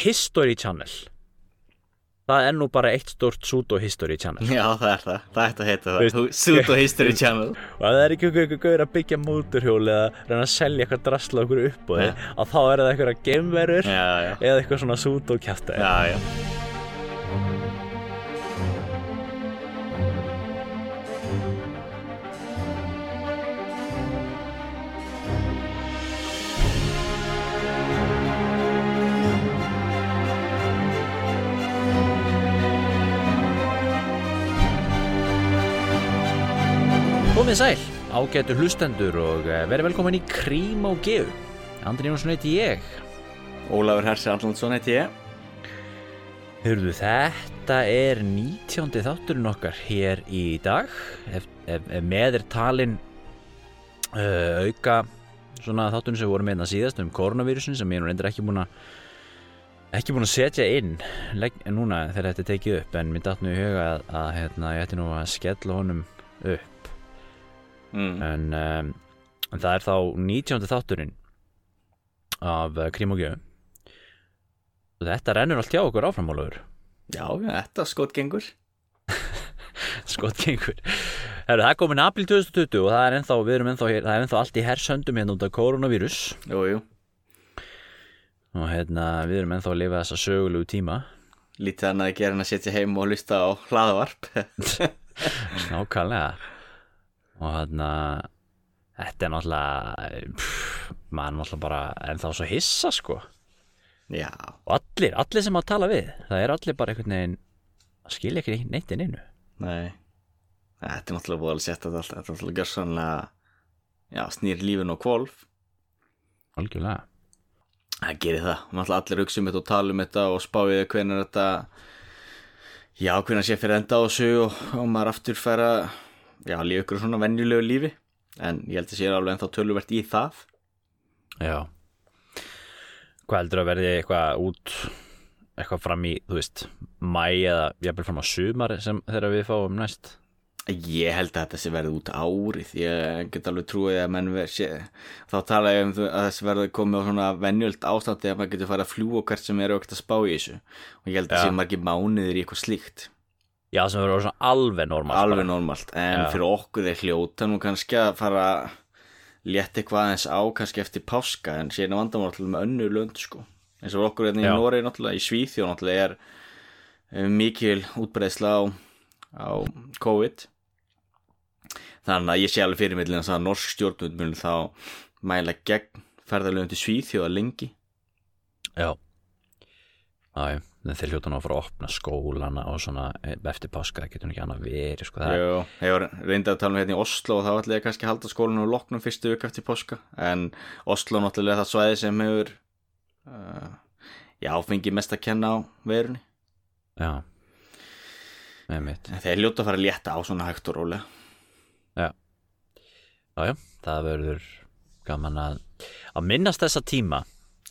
History Channel. Það er nú bara eitt stort Sudo History Channel. Já, það er það, það ætti að heita það. Sudo History Channel. Og það er ekki einhver gaur að byggja móturhjól eða reyna að selja eitthvað drasla okkur upp og þá er það eitthvað já, eða eitthvað svona Sudo Komið sæl, ágætu hlustendur og eh, verið velkomin í Krím og Geu Andri Jónsson heiti ég. Ólafur Hersi Allandsson heiti ég. Hörðu, þetta er 19. þátturinn okkar hér í dag. Ef, ef, ef með er talin uh, auka svona þátturinn sem við vorum meina síðast um koronavírusin sem ég nú reyndir ekki búin að ekki búin að setja inn legg, núna þegar þetta er tekið upp. En mér datt nú í huga að, að hérna, ég ætti nú að skella honum upp mm. en, um, en það er þá 19. þátturinn af uh, Krím og Gjöf. Og þetta rennur allt hjá okkur áframálaugur Já, þetta skot gengur skott gengur Heru, það er komin april 2020 og það er ennþá, við erum ennþá, hér- það er ennþá allt í hersöndum hérna út af koronavírus Jú, jú, og hérna við erum ennþá að lifa þessa sögulegu tíma. Lítið annað að gera en að setja heim og hlusta á hlaðavarp nákvæmlega og hérna þetta er náttúrulega pff, maður er náttúrulega bara ennþá svo hissa sko. Já, og allir, allir sem að tala við það er allir bara einhvern veginn að skilja ekki neitt inn innu nei. Þetta er náttúrulega búið að setja þetta allt Þetta er náttúrulega Já, snýr lífin og kvolf algjörlega. Það gerir það, náttúrulega allir hugsa um þetta og tala um þetta og spáið hvernig þetta já, hvernig sé fyrir enda á þessu og, og maður aftur færa já, lífa ykkur svona venjulegu lífi en ég held að sé alveg ennþá töluvert í það. Já. Hvað heldur að verði eitthvað út eitthvað fram í, þú veist mæ eða jafnvel fram á sumar sem þegar við fáum næst? Ég held að þetta sé verið út árið. Ég get alveg trúið að menn ver, sé, þá tala ég um að þessi verði komið á svona venjöld ástandi að maður getur farið að fljúa hvert sem er og ekkert að spá í þessu. Og ég held að Já. sé margir mánuðir í eitthvað slíkt Já, sem verður svona alveg normalt alveg normalt en Já. fyrir okkur er hljóta nú kannski að fara að létta eitthvað aðeins á kannski eftir páska en síðan er vandamál náttúrulega með önnu lönd sko. Eins og okkur hérna í. Noregi náttúrulega í Svíþjóð náttúrulega er eh, mikil útbreiðsla á, á COVID. Þannig að ég sé alveg fyrir millin að norsk stjórnvöld mun þá mæla gegn ferðalöfum til Svíþjóða lengi. Já. En þeir hljóta nú að fara að opna skólana og svona eh, eftir páska, getur nú ekki annað verið sko, það Jú, ég var reyndið að tala um hérna í Oslo og þá ætla ég kannski að halda skólinu og loknum fyrstu vik eftir páska en Oslo náttúrulega það svæði sem hefur uh, já, fengið mest að kenna á verunni. Já Með mitt en þeir ljóta að fara að létta á svona hægt og rólega. Já, já, það verður gaman að að minnast þessa tíma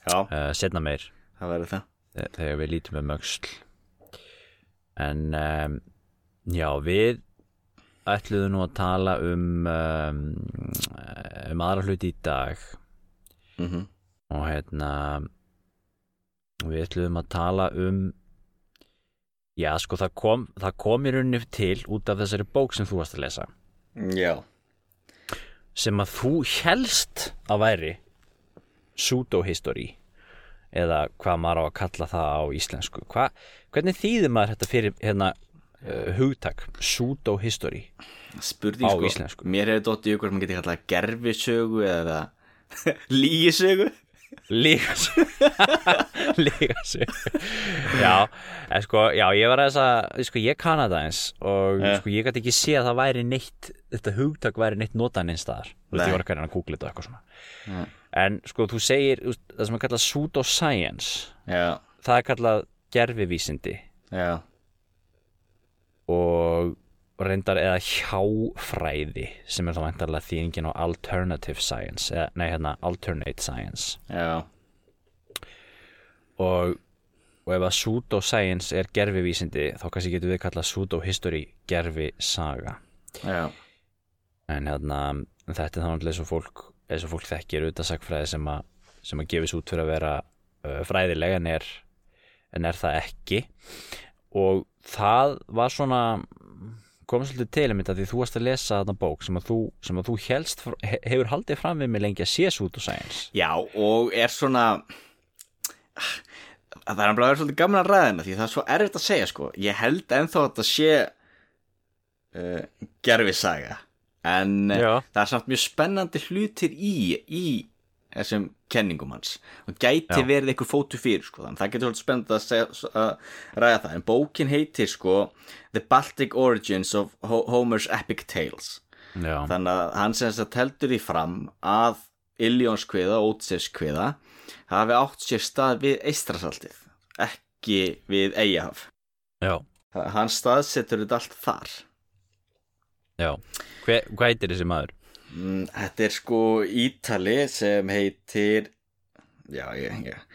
Já, uh, setna meir. Það verður það þegar við lítum um öxl. En um, já við ætluðum nú að tala um um, um aðra hluti í dag. Mm og hérna við ætluðum að tala um já sko það kom það kom í rauninni til út af þessari bók sem þú varst að lesa. Já, sem að þú helst að væri pseudo-history eða hvað maður á að kalla það á íslensku. Hva, hvernig þýðir maður þetta fyrir hérna uh, hugtak pseudo-history? Spurning Á sko. íslensku. Mér hefur dótt í ykkur sem geti kallað gerfisögu eða lígisögu. Líka sig já, en sko, já, ég var að þess að sko, ég kann það eins og Ja. sko, ég gæti ekki sé að það væri neitt þetta hugtak væri neitt notað neins staðar. Þú veist, ég var að reyna að googla þetta eitthvað svona. Já. En sko, þú segir, það sem er kallað pseudoscience Já, það er kallað gerfivísindi já, og reyndar eða hjáfræði sem er þá væntarlega þýðingin á alternative science eða, nei hérna alternate science. Já. Og, og ef að pseudoscience er gerfivísindi þá kannski getur við kallað pseudohistory gerfisaga Já, en hérna þetta er eins og fólk eins og fólk þekkir auðvitað sagfræði sem að sem að gefis út fyrir að vera uh, fræðileg en er en er það ekki. Og það var svona kom svolítið til einmitt að því þú varst að lesa þarna bók sem að þú, sem að þú helst he- hefur haldið fram við mig lengi að sé Pseudoscience Já, og er svona það er bara svolítið gaman að ræða hennar því það er svo erfitt að segja sko. Ég held ennþá að þetta sé uh, gerfisaga en uh, Já. það er samt mjög spennandi hlutir í í þessum kenningum hans. Og gæti Já. verið eitthvað fótu fyrir sko. Þannig að það getur svolítið spennandi að, segja, að ræða það. En bókin heitir sko The Baltic Origins of Ho Homer's Epic Tales. Já, þannig að hann sem þess að teldur því fram að Iljónskviða og Ótsefskviða hafi átt sér stað við Eistrasaltið ekki við Eyjahaf já, hann staðsetur þetta allt þar já. Hver, Hvað heitir þessi maður? Mm, þetta er sko Ítali sem heitir já, ég, ég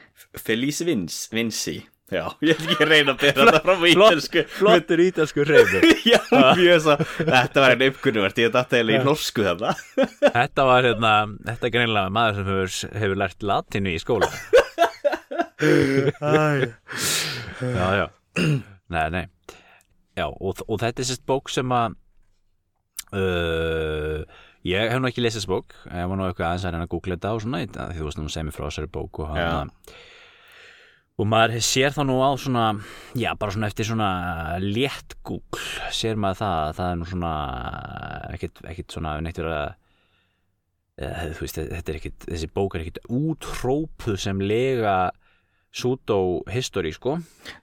Felice Vinci, Vinci. Já, ég ætla ekki að reyna að bera þetta fram á ítölsku Flottur ítalsku reyður Já, mjög svo. Þetta var einn uppkunnuvert, ég datt eiginlega í norsku þetta Þetta var hérna, þetta er greinilega maður sem hefur, hefur lært latinu í skóla. Já, já. Nei, nei. Já, og, og þetta er sérst bók sem að uh, Ég hef nú ekki lesið þessi bók Ég var nú eitthvað aðeins að reyna að googla þetta og svona Því þú veist nú segja mér frá þessari bók og, hana, og maður sér það nú á svona Já, bara svona eftir svona létt Google Sér maður það að Það er nú svona ekkit, ekkit svona neitt verið að eða, þú veist, þetta er ekkit, þessi bók er ekkit útrópuð sem lega pseudo-history, sko.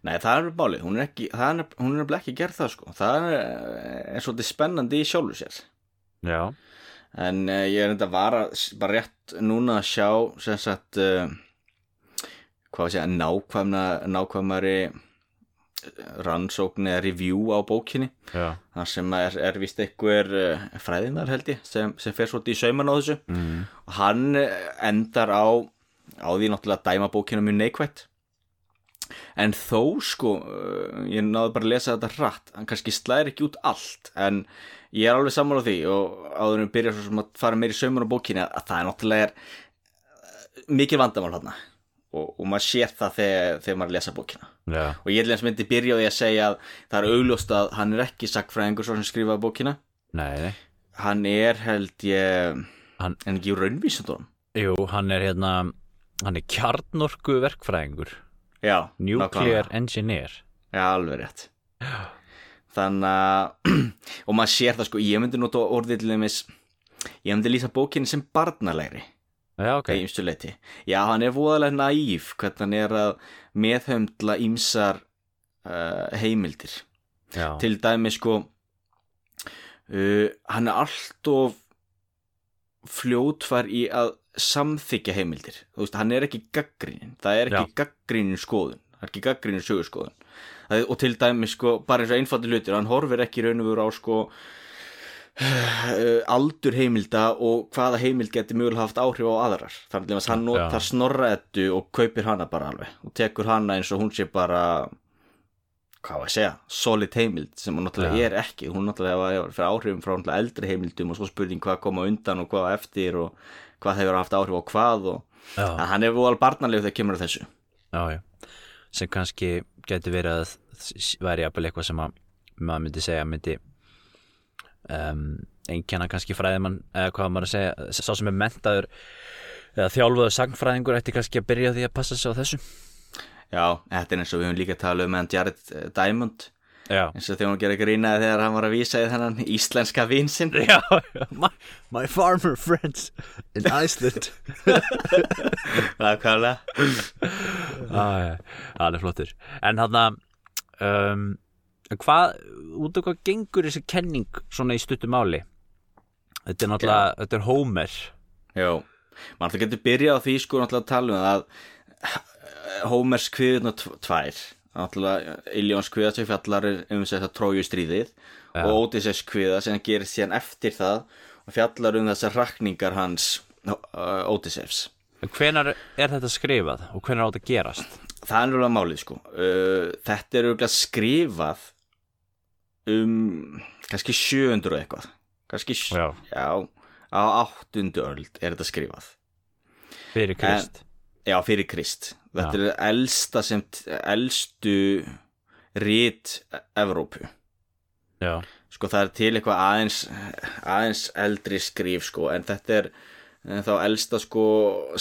Nei, það er bálið, hún er ekki er, hún er ekki gerð það sko. Það er, er svolítið spennandi í sjálfu sér. Já, en uh, ég er enda bara, bara rétt núna að sjá sem sagt uh, hvað að segja, nákvæmna nákvæmari rannsókn eða review á bókinni. Já. Þar sem er, er vist einhver fræðinar held ég sem, sem fer svolítið í sauman á þessu. Mm. og hann eh, endar á á því náttúrulega að dæma bókina mjög neikvætt. En þó sko uh, ég náði bara að lesa þetta hratt hann kannski slæðir ekki út allt en ég er alveg sammála því og áður en byrja svo sem að fara meir í sauman á bókina að það er náttúrulega er eh, mikil vandamál hann og, og maður sér það þegar, þegar maður lesa bókina. Já, og ég held eins myndi byrja á því að segja að það er augljóst að hann er ekki sakfræðingur svo sem skrifaði bókina. Nei, nei. Hann er held ég Hann- en ekki raunvísundunum Jú, hann er hérna hann er kjarnorku verkfræðingur Já, Nuclear nákvæmlega. engineer. Já, alveg rétt. Þannig að og maður sér það sko, ég myndi nota orðið til þeimmis ég myndi lýsa bókinni sem barnalegri. Já, ok. Já, hann er voðalega naív hvernig hann er að meðhöndla ímsar uh, heimildir. Já, til dæmi sko uh, hann er alltof fljótfar í að samþykja heimildir. Þú veist, hann er ekki gaggrínin það er ekki gaggrínin skoðun. Það er ekki gaggrínin sögurskoðun Það- og til dæmi sko, bara eins og einfaldi hlutir hann horfir ekki raun og veru á sko uh, aldur heimilda og hvaða heimild geti mögulega haft áhrif á aðrar. Þannig að hann notar Já. snorraðettu og kaupir hana bara alveg og tekur hana eins og hún sé bara hvað var að segja, solid heimild sem hún náttúrulega Já. er ekki. Hún náttúrulega hefur fyrir áhrifum frá náttúrulega eldri heimildum og svo spurning hvað koma undan og hvað eftir og hvað hefur haft áhrif á hvað og hann er voðal barnalegu þegar kemur þessu. Já, já. Sem kannski getur verið að væri jafnvel eitthvað sem að maður myndi segja myndi um, einkenna kannski fræðimann eða hvað maður að segja, sá sem er mentaður eða þjálfaður sagnfræðingur ætti kannski að byrja því að passa sig á þessu. Já, þetta er eins og við höfum líka talað um meðan Jared Diamond eins og þegar hún gerir grínaði þegar hann var að vísa í þennan íslenska vinsinn já, já. My, my farmer friends in Iceland. Nákvæmlega. Ah, Það er flottur. En hann að um, hvað, út af hvað gengur þessi kenning svona í stuttu máli? Þetta er náttúrulega, þetta er Homer. Já, maður alltaf getur byrjað á því sko náttúrulega að tala um það að Hómers kviðurna tvær Iljóns kviða sem fjallar um þess að tróju stríðið Já. og Ódysseus kviða sem gerist síðan eftir það og fjallar um þessar rakningar hans En hvenar er þetta skrifað og hvenar á þetta að gerast? Það er náttúrulega málið sko Þetta er auðvitað skrifað um kannski 700 og eitthvað kannski, Já. já á áttundu öld er þetta skrifað Fyrir Krist já, fyrir Krist þetta Já. er elsta sem elstu rít Evrópu Já, sko það er til eitthvað aðeins aðeins eldri skrif sko en þetta er en þá elsta sko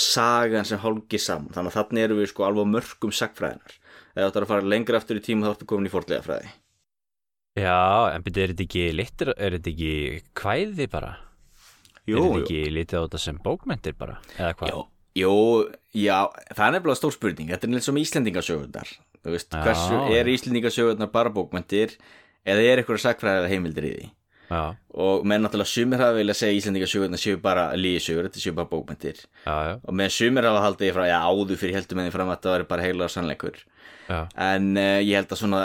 sagan sem hálgir saman þannig að þannig erum við sko alveg mörgum sagfræðinar eða þetta er að fara lengra aftur í tíma þá ertu komin í fórlega fræði já en er þetta ekki litur, er þetta ekki kvæði bara? Jú, er þetta ekki litið á þetta sem bókmentir bara? Eða hvað? Jó, jó, já, það er nefnilega stór spurning. Þetta er neitt sem Íslendingasögurnar. Þú veist, Já, hversu já. er Íslendingasögurnar bara bókmentir eða er eitthvað sakfræðið heimildir í því? Já, og menn náttúrulega sumir hafa vilja segja Íslendingasögurnar séu bara líðsögur, þetta séu bara já, og með sumir hafa haldið frá, já, áður fyrir heldur með því fram að það væri bara heilar sannleikur. En uh, ég held að svona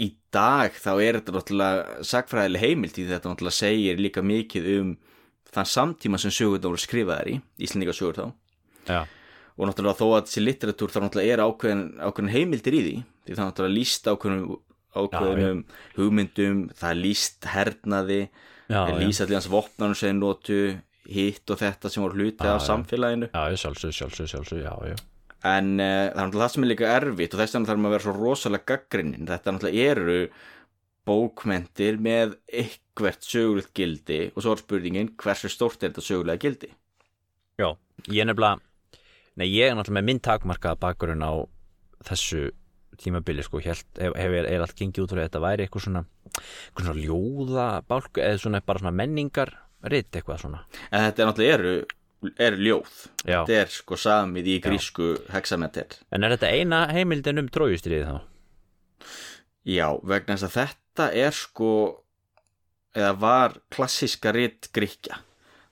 í dag þá er þetta náttúrulega sakfræðileg heimild því þetta náttúrulega segir líka mikið um þann samtíma sem sögurnar voru skrifaðar í Íslendingasögur þá já, og náttúrulega þó að þessi litteratúr þá náttúrulega er ákveðin, ákveðin heimildir í því. Því það náttúrulega líst ákveðin ákveðinum hugmyndum það líst hernaði já, er já, líst allir hans vopnarnum sem notu hitt og þetta sem voru hluti Já, af já. samfélaginu. Já, já, sjálfsög, sjálfsög, sjálfsög, já, já, en uh, það er náttúrulega það sem er líka erfitt og þess vegna þarf maður að vera svo rosalega gaggrinnin þetta náttúrulega eru bókmentir með eitthvert sögulegt gildi og svo er spurningin hversu stórt er þetta sögulega gildi? Já, ég nefnilega, nei, ég er náttúrulega með minn takmarkaða bakgrunn á þessu tímabili, sko, hef, hef, er allt gengið út frá þetta væri eitthvað svona, eitthvað svona ljóða bálku, eða svona bara svona menningar ritt eitthvað svona, en þetta er náttúrulega eru, eru ljóð. Já, þetta er sko samið í grísku hexameter en er þetta eina heimildin um trójustriði þá? já, vegna þess að þetta er sko eða var klassiska rit gríkja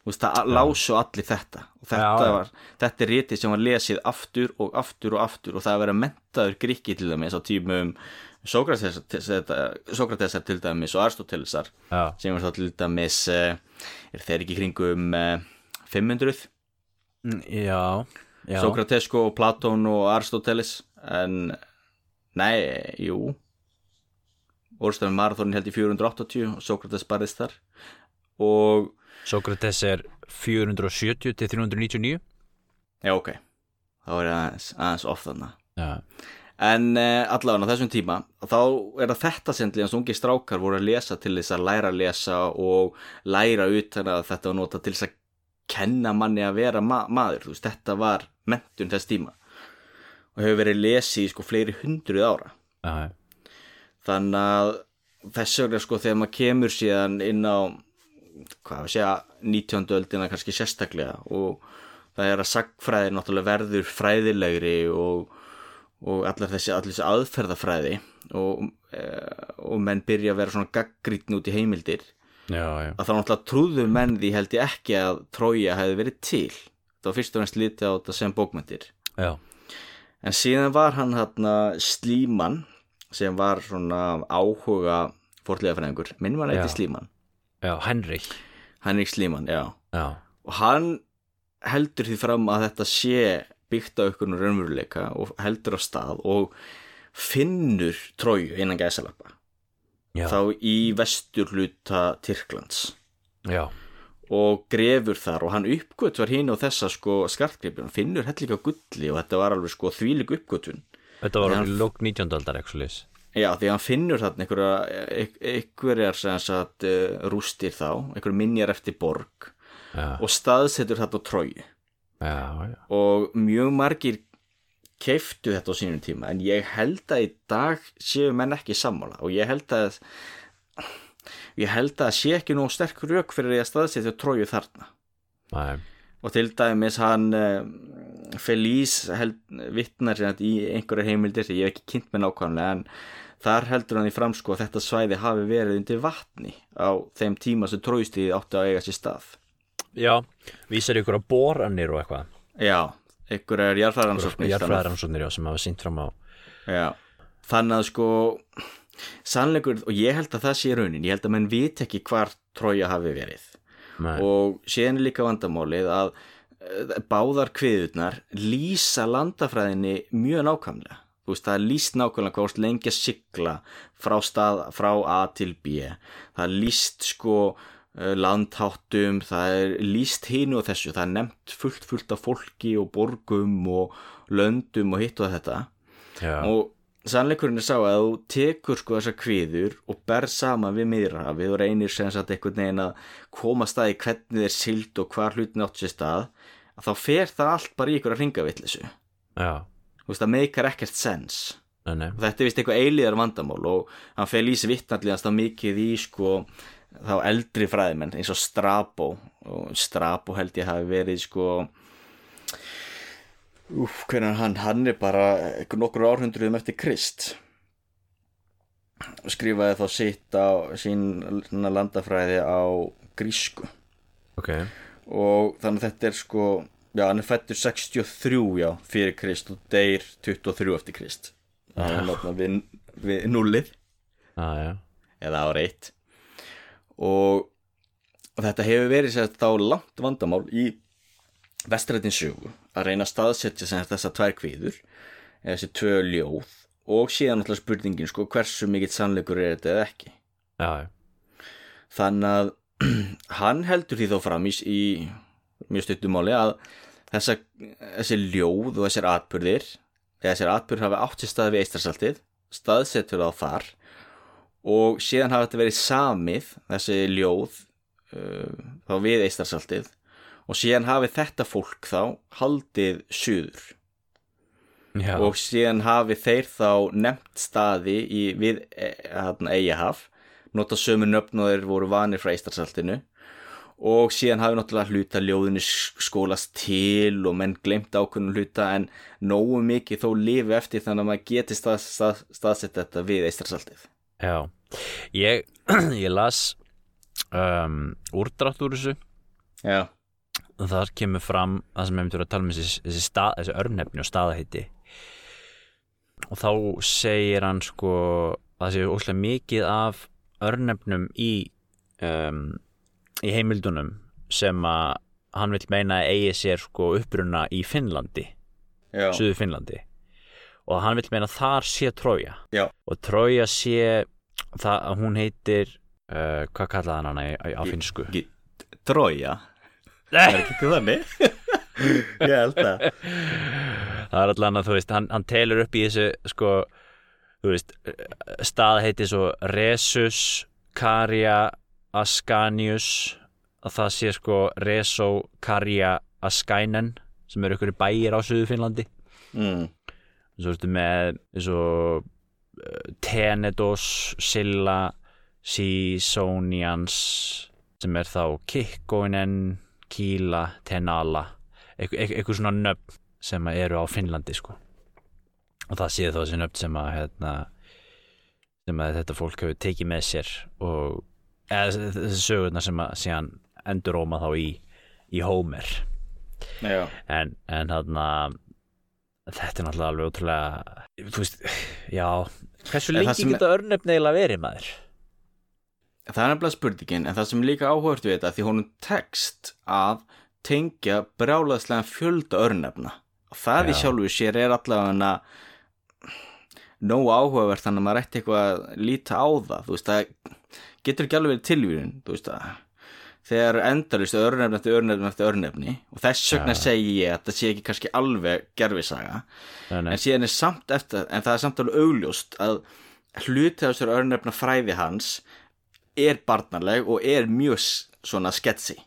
veist, það lásu allir þetta. Og þetta Já, var, þetta er ritið sem var lesið aftur og aftur og aftur og það að vera mentaður gríki til dæmis á tímum Sókratesar, til dæmis og Aristotelesar sem var þá til dæmis uh, er þeir ekki kringum uh, 500 Mm, já, já, Sókrates sko og Platón og Aristoteles en nei, jú. Orðstafin Marathónin held í 480 og Sókrates barðist þar. Og Sókrates er 470 til 399 já ok. Þá er aðeins, aðeins off þarna. Já, en uh, allavega á þessum tíma þá er það þetta sendli hans ungi strákar voru að lesa til þess að læra að lesa og læra utan að þetta var nota til þess að kenna manni að vera ma maður. Þú veist, þetta var mentun þess tíma. Og hefur verið lesið í sko fleiri hundruð ára. Já, þannig að þess vegna sko þegar maður kemur síðan inn á hvað við segja 19. öldina kannski sérstaklega og það er að sagfræði náttúrulega verður fræðilegri og, og allar þessi, þessi aðferðafræði og, e, og menn byrja að vera svona gaggrítn út í heimildir já, já. að þá náttúrulega trúðu menn því held ég ekki að Trója hefði verið til var fyrst og fremst litið á þetta sem bókmyndir já. En síðan var hann hérna Slíman sem var svona áhuga fórlega minn var Já. eitthvað Slíman já Henrik. Henrik Slíman, já. Já, og hann heldur því fram að þetta sé byggt á ykkur raunveruleika og heldur á stað og finnur tróju innan gæsalappa. Þá í vestur hluta Tyrklands. Já, og grefur þar og hann uppgötvar hín og þessa sko skartgripin hann finnur hellinga gulli og þetta var alveg sko þvílig uppgötvun. Þetta var Já. lók 19. aldar ekki svo leys Já, því að hann finnur þarna einhverja, ein- einhverjar uh, rústir þá, einhverjum minjar eftir borg Já, og staðsetur þetta á tróju já, já, og mjög margir keiftu þetta á sínum tíma en ég held að í dag séu menn ekki sammála og ég held að ég held að sé ekki nóg sterk rauk fyrir því að staðsetja tróju þarna. Nei, og til dæmis hann uh, Felice vittnar í einhverjar heimildir ég hef ekki kynnt með nákvæmlega en þar heldur hann í fram sko að þetta svæði hafi verið undir vatni á þeim tíma sem trójustíði átti að eiga sér stað. Já, vísar ykkur að boranir og eitthvað. Já, einhverjar jarðfæðaransóknir Jarfræðaransóknir, já, sem hafa sínt fram á já, þannig að sko sannleikur, og ég held að það sé raunin. Ég held að menn viti ekki hvar trója hafi verið. Nei, og síðan er líka vandamálið að eh, báðar kviðurnar lýsa landafræðinni mjög nákvæmlega veist, það er lýst nákvæmlega hvað vorst lengi að sigla frá, stað, frá A til B. Það er lýst sko uh, landháttum, það er líst hínu og þessu, það er nefnt fullt fullt af fólki og borgum og löndum og hitt og þetta. Já, og sannleikurinn er sá að þú tekur sko þessar kviður og ber saman við miðrafið og reynir sem sagt einhvern veginn að koma staði hvernig þeir sild og hvar hlutin átt sér stað að þá fer það allt bara í ykkur að ringa villisu já, veist það meikar ekkert sens. Nei, nei. Og þetta er vist eitthvað eilíðar vandamál og hann fer lýsi vittnalligast á mikið í sko þá eldri fræðimenn eins og Strabo og Strabo held ég hafi verið sko Úf, hvernig hann, hann er bara nokkur árhundruðum eftir Krist. Skrifaði þá sitt á sín landafræði á grísku. Ok, og þannig að þetta er sko já, hann er fættur 63 já, fyrir Krist og deyr 23 eftir Krist. Það er náttúrulega við, við nullið. Já. Eða ára eitt. Og, og þetta hefur verið sér þá langt vandamál í vestrætin sögu að reyna að staðsetja sem sagt þessar tvær kvíður eða þessi tvö ljóð og síðan alltaf spurningin sko hversu mikill sannleikur er þetta eða ekki? Já, þannig að hann heldur því þó fram í, í mjög stuttumáli að þessa, þessi ljóð og þessir atbyrðir eða þessir atbyrðir hafi átt sér stað við eistarsaltið staðsettur á þar og síðan hafi þetta verið samið þessi ljóð uh, þá við eistarsaltið og síðan hafi þetta fólk þá haldið suður. Já, og síðan hafi þeir þá nefnt staði í, við Eyjahaf nota sömu nöfn og þeir voru vanir frá eistarsaltinu og síðan hafi náttúrulega hluta ljóðinu skólast til og menn glemt ákveðnum hluta en nógu mikið þó lifi eftir þannig að maður geti stað, stað, staðsett þetta við eistarsaltið já. Ég, ég las um, úrdrátt úr þessu. Já, og þar kemur fram það sem við myndum að tala um þessi, þessi, stað, þessi örnefni og staðaheiti og þá segir hann sko að það séu óslega mikið af örnefnum í um, í heimildunum sem að hann vil meina að eigi sér sko uppruna í Finnlandi já, Suður Finnlandi. Og hann vil meina að þar sé Trója já, og Trója sé það að hún heitir uh, hvað kallaði hann hana á, finnsku? Trója Er ekki ekki þannig? Ég held að það er allan að þú veist, hann, hann telur upp í þessu sko, þú veist stað heiti svo Resus Karja Ascanius að það sé sko Reso Karja Askainen sem eru ykkur bæir á Suðu Finnlandi mm, svo veistu með og uh, Tenedos Silla Sisonians sem er þá Kikkoinen Kíla, Tenala eitthvað, svona nöfn sem eru á Finnlandi sko. Og það séð þá þessi nöfn sem að hérna, sem að þetta fólk hefur tekið með sér og eða þessi- sögurnar sem að síðan enduróma þá í, í Homer. Já, en, en þarna þetta er náttúrulega alveg ótrúlega þú veist, já hversu lengi sem- geta örnefni eiginlega verið maður? Það er nefnilega spurningin en það sem líka áhört við þetta því honum tekst að tengja brjálaðslega fjölda örnefna. Og það í Já. sjálfu sér er allavega nógu áhugavert þannig að maður ætti eitthvað að líta á það þú veist, það getur ekki alveg verið tilvíðun þú veist að þegar endarist örnefni eftir örnefni eftir örnefni og þess vegna Já. segi ég að það sé ekki kannski alveg gerfisaga nei, nei, en síðan er samt eftir en það er samt alveg augljóst að hluti af þessar örnefna fræði hans er barnarleg og er mjög svona sketsi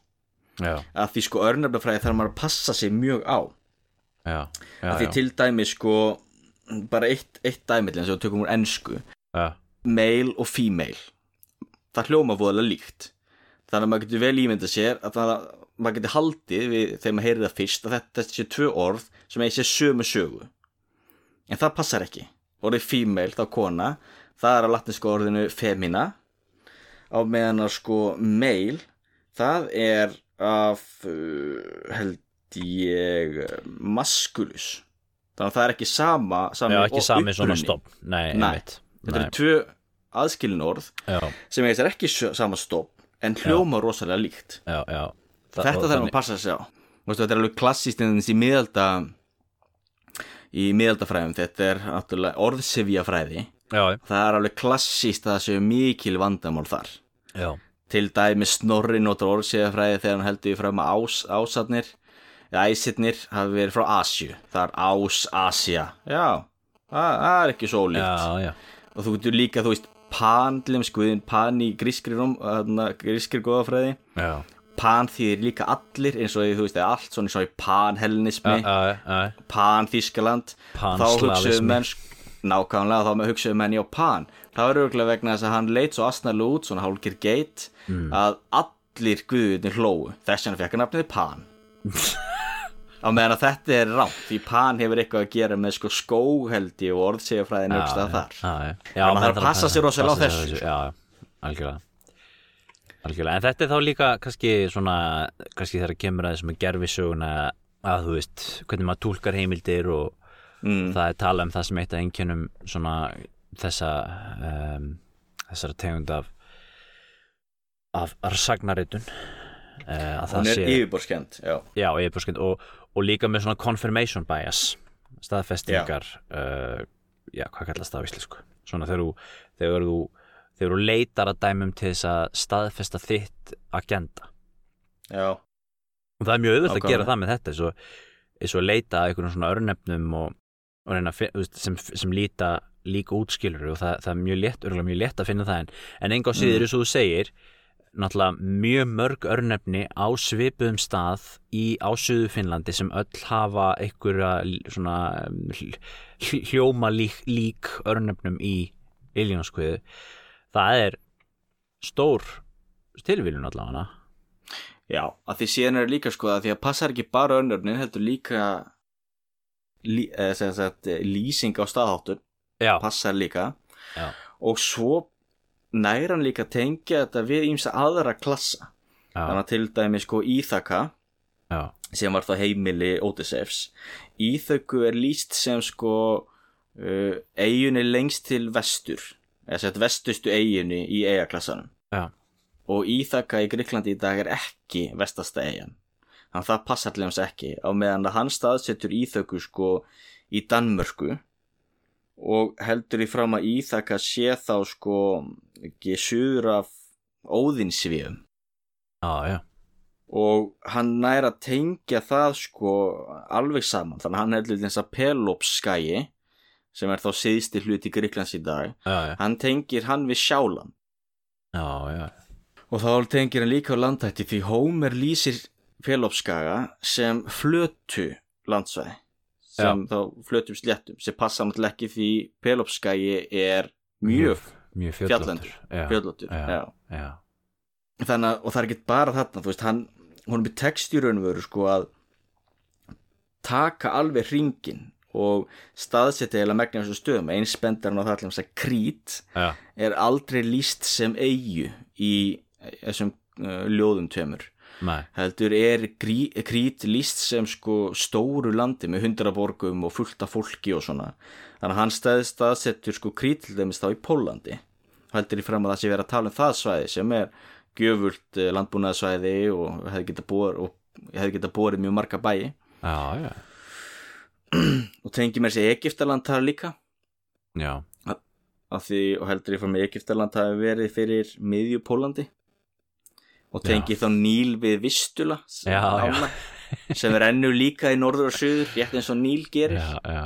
já, að því sko örnefnafræði þarf maður að passa sig mjög á. Já, að því til dæmi sko bara eitt, eitt dæmi eins og við tökum úr ensku. Já, male og female. Það hljóma voðalega líkt. Þannig að maður getur vel ímynda sér að það, maður getur haldið við þegar maður heyrir það fyrst að þetta sé tvö orð sem eigi sér sömu sögu. En það passar ekki. Orðið female þá kona það er að latinsku orðinu femina. Á meðan að sko male það er af uh, held ég uh, maskulus þannig að það er ekki sama, sami já ekki sami svona stopp nei, Nei. þetta eru tvö aðskilin orð já, sem sér ekki sama stopp en hljóma rosalega líkt. Já, já. Þa- þetta þarf að passa sig á veist, þetta er alveg klassíst en þessi miðalda í miðaldafræðum. Þetta er já, það er alveg klassíst að það séu mikil vandamál þar. Já, til dæmi Snorri notur orðsíðafræði þegar hann heldur í fram að ás, ásatnir eða æsirnir hafi verið frá Asju það er Ás, Asja já, það, það er ekki svo já, og þú getur líka, þú veist, pan til þeim skuðin, pan í grískri, þarna, grískri góðafræði já, pan þýðir líka allir eins og þú veist, eða allt svona eins og í pan-helnismi já, já, já. pan-Þískaland þá Pan-slavismi. hugsaðu menn nákvæmlega þá hugsaðu menn já pan. Það var örgulega vegna þess að hann leit svo astnarlega út svona hálkir geit að allir guðunir hlóu þess vegna fekk hann nafnið pan á meðan að þetta er rátt því pan hefur eitthvað að gera með sko skóheldi og orðsegafræðin aukst að þar. já, já. Þannig að menn það þarf að passa sig rosalega á þessu, sko. já, algjörlega. Algjörlega, en þetta er þá líka kannski svona, kannski þegar kemur að þessum gerfisöguna að þú veist hvernig maður túlkar heimildir og mm, það er tala um það sem eitt að einkennum svona þessa um, þessara tegund af af sagnaritun uh, að hún það er sé yfirborskend já, já, yfirborskend og, og líka með svona confirmation bias staðfestingar uh, já, hvað kallast það á íslensku? Svona þegar þú þegar þú, þegar þú leitar að dæmum til þess að staðfesta þitt agenda. Já, og það er mjög auðvitað að gera það með þetta eins og, eins og að leita að einhvern svona örnefnum og, og reyna sem, sem líta líka útskilur og það, það er mjög létt, örgulega mjög létt að finna það en, en enga á síður eins og þú segir náttúrulega mjög mörg örnefni á svipuðum stað í ásöðu Finnlandi sem öll hafa einhverja svona hl- hl- hljóma lík, lík örnefnum í Iljónskviðu það er stór tilvílun allavega. Já að því síðan er líka sko að því að passar ekki bara önnurnin heldur líka lí, sem sagt, lýsing á staðháttun passar líka. Já, og svo næra hann líka tengja þetta við ímsa aðra klassa. Já, þannig að til dæmi sko Íþaka já, sem var þá heimili Ódissefs Íþöku er lýst sem sko uh, eiginni lengst til vestur. Eða sett vestustu eiginni í eigaklassanum og Íþaka í Gríklandi í dag er ekki vestasta eigin þannig að það passar til hans ekki á meðan að hann staðsetur Íþöku sko í Danmörku og heldur í fram að Íþaka sé þá sko suður af óðinsvíum já, já. og hann nær að tengja það sko alveg saman. Þannig að hann heldur þess að Pelopsskæi sem er þá síðsti hluti Gríklands í dag já, já, hann tengir hann við Sjáland. Já, já. og þá tengir hann líka á landhætti því Hómer lýsir Pelopsskaga sem flötu landsvæði sem þá flötum sléttum sem passa náttúrulega ekki því Pelopsskagi er mjög mjög fjallendur, fjallendur já, já, já. já, þannig að, og það er ekki bara þarna, þú veist, hann hún er með text í raunveru sko að taka alveg hringin og staðsetja eða megna þessu stöðum, eins bendar hann á það allir að krít já, er aldrei líst sem eigu í þessum uh, ljóðum tveimur nei, heldur er krít líst sem sko stóru landi með hundraborgum og fullt af fólki og svona. Þannig að hann stað, staðsettur sko krít til dæmis þá í Pólandi heldur í fram að það sé verið að tala um það svæði sem er gjöfult eh, landbúnaðsvæði og hefði geta og geta borið mjög marga bæi. Já, já, og tengi mér sér Egiptaland þar líka. Já, af því og heldur í fram að Egiptaland hafi verið fyrir miðju Pólandi og tengi þá Níl við Vistula sem, ána, sem er ennur líka í norður og söður rétt eins og Níl gerir. Já, já,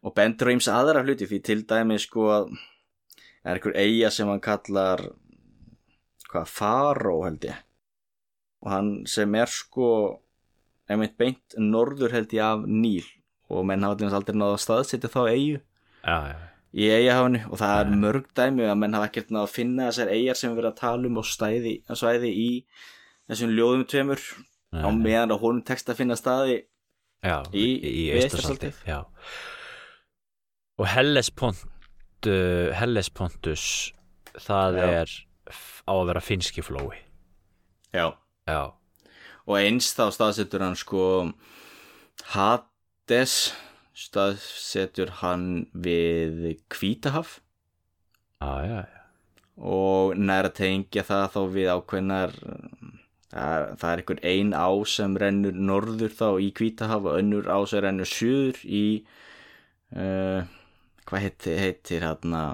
og bendur á ímsa aðra hluti því til dæmi sko að er einhver eiga sem hann kallar hvað, Faró held ég. Og hann sem er sko einmitt beint norður held ég af Níl. Og menn til þess aldrei náða að staðsetja þá eigu já, já, í eigahafinu og það er mörg dæmi að menn hafa ekkert náða að finna þessar eigar sem við verið að tala um og stæði, svæði í þessum ljóðum tveimur. Á Nei, nei. meðan að honum tekst að finna staði já, í- í já. Og Hellespont uh, Hellespontus það Já. er á að vera finski flói. Já. Já, og eins þá staðsetur hann sko Hades staðsetur hann við Hvítahaf já, já, já. og nær að tengja það þá við ákveðnar það, það er einhver ein á sem rennur norður þá í Hvítahaf og önnur á sem rennur suður í uh, hvað heitir, heitir hérna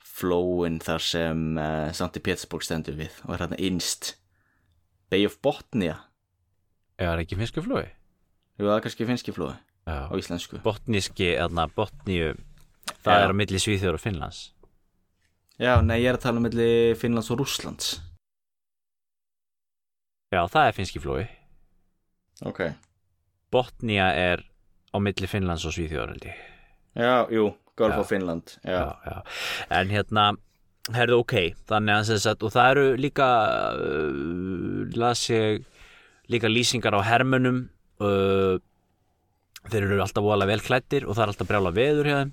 flóin þar sem uh, Santi Pétursborg stendur við og er hérna innst Bay of Botnia Er það ekki finsku flói? Jú, það er kannski finski flói Já. á íslensku Botníski, eðna, botníu Það Já. er á milli Svíþjóður og Finnlands Já, nei, ég er að tala um milli Finnlands og Rússlands Já, það er finnski flói Ok Botnía er á milli Finnlands og Svíþjóður held ég Já, jú, Golf Já. of Finland Já, já. En hérna Herðu ok, þannig að þess að og það eru líka uh, las ég líka lýsingar á hermunum uh, þeir eru alltaf voðalega vel klættir og það er alltaf brjála veður hjá þeim.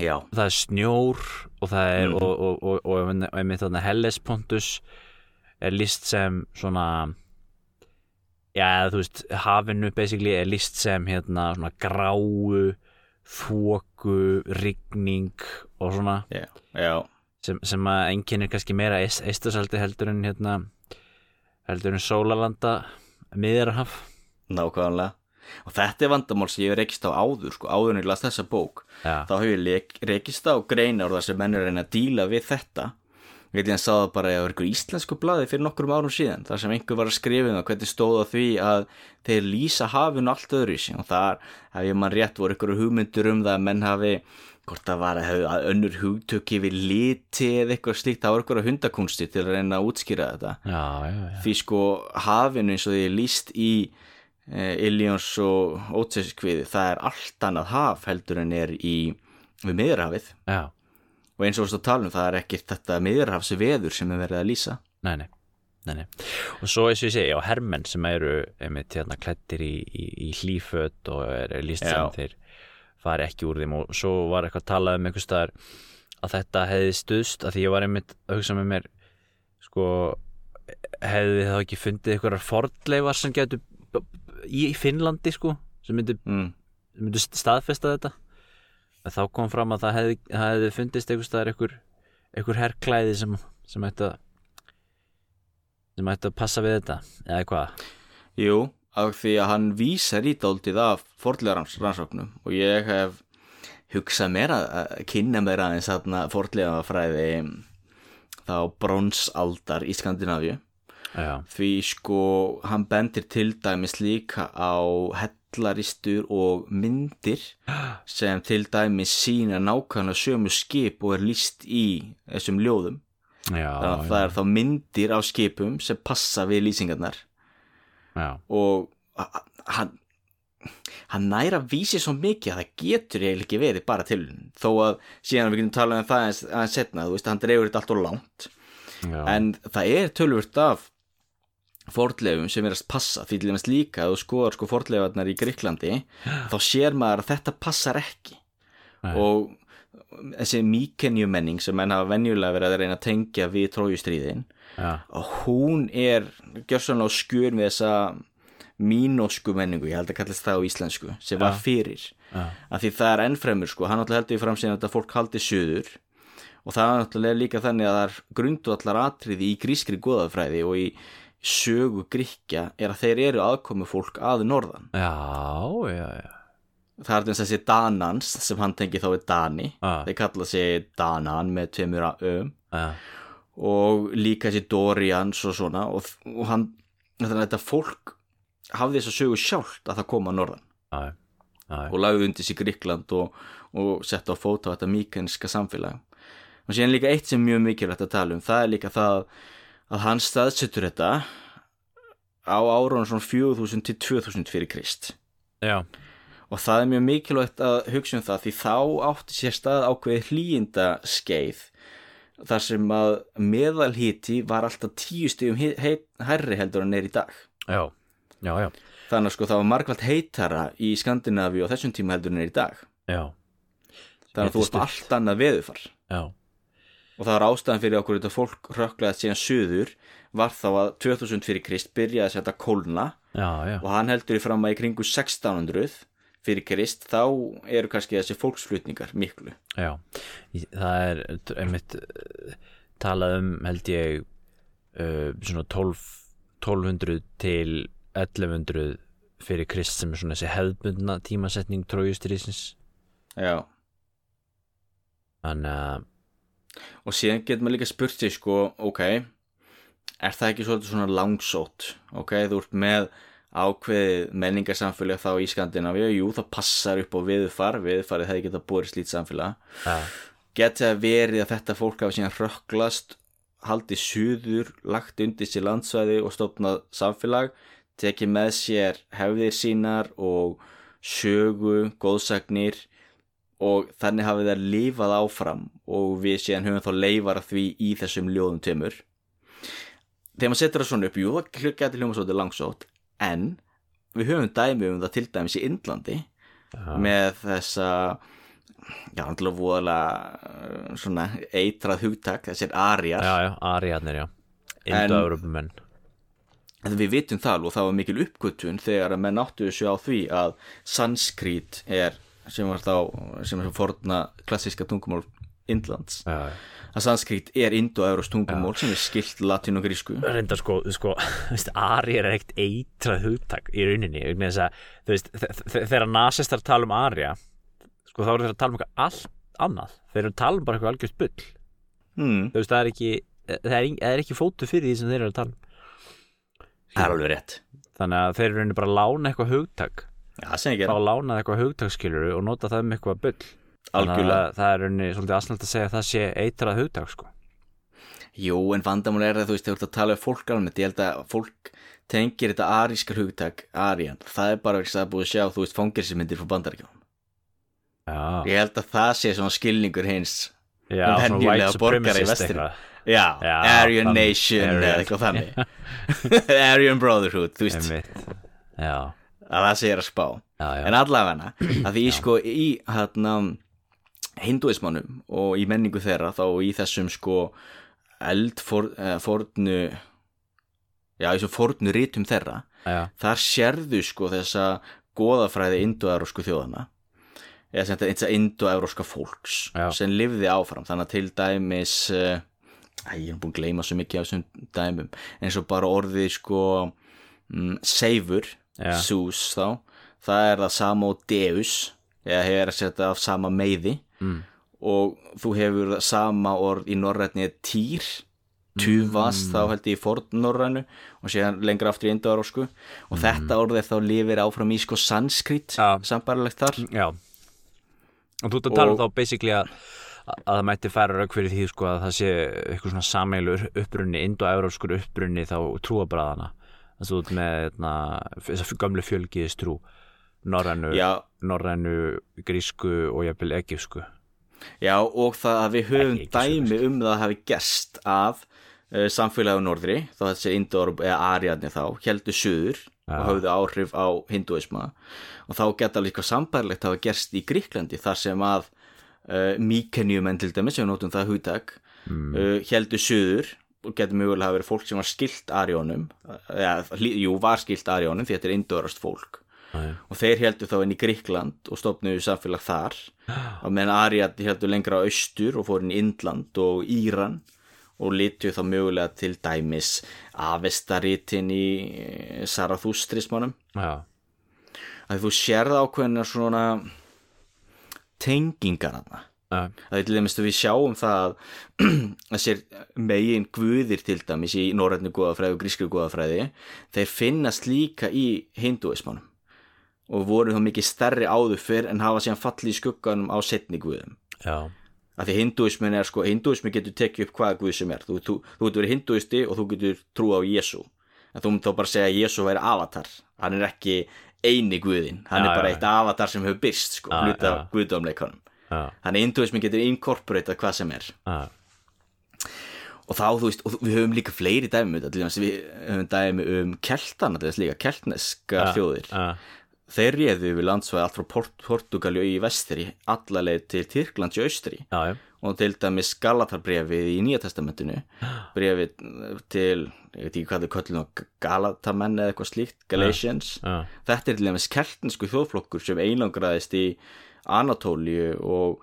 Já, það er snjór og það er Mhm. og, og, og, og, einmitt þarna Hellespontus er list sem svona já þú veist hafinu basically er list sem hérna svona gráu þóku, rigning og svona. Já, já. Sem, sem að einkennir kannski meira eist, eistasaldi heldur en hérna heldur en sólalanda miðjarhaf Nákvæmlega Og þetta er vandamál sem ég hef rekist á áður sko, áður en ég las þessa bók. Já, þá hefur ég rekist á greinar þar sem menn er að reyna að díla við þetta. Ég veit ég að það bara að ykkur íslensku blaði fyrir nokkrum árum síðan þar sem einhver var að skrifa um það hvernig stóð á því að þeir lýsa hafinu allt öðru og þar, ef ég mann rétt voru ykkur hugmyndur um það að menn hafi hvort það var að, önnur hugtöki við liti eða eitthvað slíkt það var ykkur hundakunsti til að reyna að útskýra þetta. Já, já, já. því sko hafinu eins og því er lýst í eh, Illions og Ótseskviði það er allt annað haf heldur en er í við miðurhafið já. og eins og veist að tala um það er ekkert þetta miðurhafs veður sem er verið að lýsa Nei, nei, nei, nei. Og svo eins og ég segi, já, hermenn sem eru einmitt hérna klættir í, í, í hlíföt og er, líst sem þeir fari ekki úr þeim og svo var eitthvað að tala um einhvers staðar að þetta hefði stuðst að því ég var einmitt að hugsa með mér sko hefði þá ekki fundið einhverjar fordleifar sem getur í Finnlandi sko sem myndu, mm. sem myndu staðfesta þetta. En þá kom fram að það hefði, hefði fundist einhver, einhver herrklæði sem, sem ætti að sem ætti að passa við þetta eða hvað Jú, af því að hann vísar í dálítið af fordlega rannsóknum og ég hef hugsað mér að að kynna mér aðeins þarna fordlega fræði þá bronsaldar í Skandinavíu já, því sko hann bendir til dæmis líka á hellaristur og myndir sem til dæmis sína nákvæmlega sömu skip og er líst í þessum ljóðum. Já, þannig að það er þá myndir á skipum sem passa við lýsingarnar. Já, og hann hann næra vísi svo mikið að það getur eiginlega ekki verið bara til þó að síðan við getum talað um það aðeins setna, þú veist, hann dreifur þetta allt og langt. Já, en það er tölvört af fordleifum sem er að passa því til dæmis líka að þú skoðar sko fordleifarnar í Gríklandi þá sér maður að þetta passar ekki. Nei. og þessi míkenjumenning sem menn hafa venjulega verið að reyna að tengja við trójustríðin já, og hún er gjörsanlega á skjör með þessa mínósku menningu, ég held að kallast það á íslensku sem var fyrir. Já, af því það er ennfremur sko, hann náttúrulega heldur í framsýn að fólk haldi suður. Og það er náttúrulega líka þannig að það er grundu allar atriði í grískri goðafræði og í sögu gríkja er að þeir eru aðkomu fólk að norðan. Já, já, já. það er þess að þessi Danans sem hann tengi þá við Dani. Já. þeir kalla sig Danan með tveimur öum já. og líka þessi Dorians og svona. Og, og hann, þannig að þetta fólk hafði þess að sögu sjálft að það koma að norðan. Já, og lagði undir sig Gríkland og, og sett á fóta á þetta míkenska samfélag. Og síðan líka eitt sem er mjög mikilvægt að tala um það er líka það að hann staðsettur þetta á árunum svona 4000 til 2000 fyrir Krist. Já, og það er mjög mikilvægt að hugsa um það því þá átti sér stað ákveðið hlýjinda skeið þar sem að meðalhiti var alltaf tíu heit- hærri heldur en er í dag. Já, já, já, þannig að sko það var margvælt heitara í Skandinavíu á þessum tíma heldur en er í dag. Já, þannig að þú varst allt annað veðufar já, og það var ástæðan fyrir okkur þetta fólk rökklaði síðan suður var þá að 2000 fyrir Krist byrjaði að setja kólna. Já, já, og hann heldur í fram að í kringu 1600 fyrir Krist þá eru kannski þessi fólksflutningar miklu. Já. Það er einmitt uh, talað um held ég uh, svona 12, 1200 til 1100 fyrir Krist sem er svona þessi hefðbundna tímasetning trójustriðsins já, þannig að og síðan getur maður líka spurt sig sko, ok er það ekki svolítið svona langsótt? Ok, þú ert með ákveðið menningarsamfélag þá í Skandinavíu. Jú, það passar upp á viðfar viðfarið hefði getað búið slít samfélag. Já, geti að verið að þetta fólk hafa síðan rökklast haldið suður, lagt undir sér landsvæði og stofnað samfélag tekið með sér hefðir sínar og sögu, góðsagnir og þannig hafið þær lifað áfram og við síðan höfum þá leifar því í þessum ljóðum tömur þegar maður setur það svona upp, jú, það getur hljóma svolítið langsótt en við höfum dæmi um það til dæmis í Indlandi já, með þessa já, náttúrulega voðalega uh, svona eitrað hugtak þessir ariar, já, já, ariðarnir, já. En- Indo-Európumenn en við vitum það og það var mikil uppgötun þegar að menn áttu þessu á því að sanskrit er sem var þá, sem er forna klassíska tungumál Indlands. Já að sanskrit er indo-euróst tungumál sem er skilt latín og grísku reyndar sko, sko Ari er ekkert eitrað hugtak í rauninni. Að, veist, þe- þe- þegar nasistar tala um Arja sko þá eru þeir að tala um eitthvað allt annað. Þeir eru að tala um bara eitthvað algjört bull. Hmm, þú veist, það er ekki það er, er ekki fótu fyrir því sem þeir eru að tala um. Það er alveg rétt. Þannig að þeir eru rauninni bara að lána eitthvað hugtak það ég fá gera, að lána eitthvað hugtakskiluru og nota það um eitthvað bull. Þannig algjörlega. að það er rauninni svolítið aðsnælt að segja að það sé eitrað hugtak sko. Jú, en vandamál er að þú veist, þú ert að tala um fólk almennt, ég held að fólk tengir þetta arískar hugtak, arian, það er bara ekki að það er búið að sjá, þú veist, fangirsimyndir frá bandaríkjum. já, Ég held að það sé svona skilningur hins, já um white borgara í eitthvað. já, Já, Aryan Nation eða eitthvað þannig, Aryan Brotherhood, þú veist, já, að það er að spá. já, já, En allavega, að því sko í hérna hinduismannum og í menningu þeirra þá í þessum sko eldfornu já, þessum fornu rítum þeirra já, þar sérðu sko þessa goðafræði indoevrósku þjóðana eða sem þetta indoevróska fólks Já. sem lifði áfram þannig að til dæmis uh, æ, ég er búin að gleyma svo mikið af þessum dæmum eins og bara orðið sko mm, seifur, Já. sús þá. Það er það sama og deus. Eða hefur að setja af sama meiði. Mm. og þú hefur sama orð í norrætni týr. Tuvas þá held ég í fornnorrænu og síðan lengra aftur í indoevrósku og þetta orðið þá lifir áfram í sko sanskrit Já. sambarlegt þar. Já. Og þú ert að tala um þá basically að, að það mætti færa rauk fyrir því sko að það sé eitthvað svona sameilur upprunni, indo-euróskur upprunni þá trúabræðana þú ert með eitna, þess að gömlu fjölgiðis trú norrænu, já, norrænu grísku og jafnvel egifsku já og það að við höfum Ekki, dæmi um það að hafi gerst að uh, samfélagi á norðri þá þessi indoor eða ariadni þá heldur suður Já. og höfðu áhrif á hinduisma og þá geta líka sambærlegt að hafa gerst í Gríklandi þar sem að uh, Mykenjumenn til dæmis, sem við notum það hugtak mm. uh, heldur suður og getur mögulega hafa verið fólk sem var skilt arjónum eða, jú, var skilt arjónum því þetta er indórast fólk. Já. og þeir heldur þá inn í Gríkland og stopnuðu samfélag þar. Og meðan Ariadni heldur lengra á austur og fór inn í Indland og Íran og litu þá mögulega til dæmis avestaritin í eh, Zarathustrismannum Já, að þú sérð ákveðina svona tengingar hana Það er til dæmis að við sjáum það að þessir megin guðir til dæmis í norrætni góðafræði og grískri góðafræði þeir finnast líka í hinduismannum og voru þá mikið stærri áður fyrr en hafa síðan fallið í skugganum á setni guðum. já, Af því hinduismin er sko, hinduismin getur tekið upp hvaða guð sem er. Þú, þú, þú getur verið hinduisti og þú getur trú á Jésu. En þú mynd þá bara segja að Jésu væri avatar. Hann er ekki eini guðin. Hann Já, er bara já, eitt avatar sem hefur byrst sko, hluta já. Þannig að hinduismin getur incorporatað hvað sem er. og þá, þú veist, og við höfum líka fleiri dæmi um þetta, við höfum dæmi um keltana, þess líka, keltneska þjóðir, þeir réðu við landsvæði allt frá Port Portugali í vestri allaleg til Tyrklands í austri. Já, já, og til dæmis Galatarbrefið í Nýja testamentinu. Brefið til, ég veit ekki hvað þau það, Galatamenn eða eitthvað slíkt, Galatians. Já, þetta er til dæmis keltnesku þjóðflokkur sem einangraðist í Anatóliu og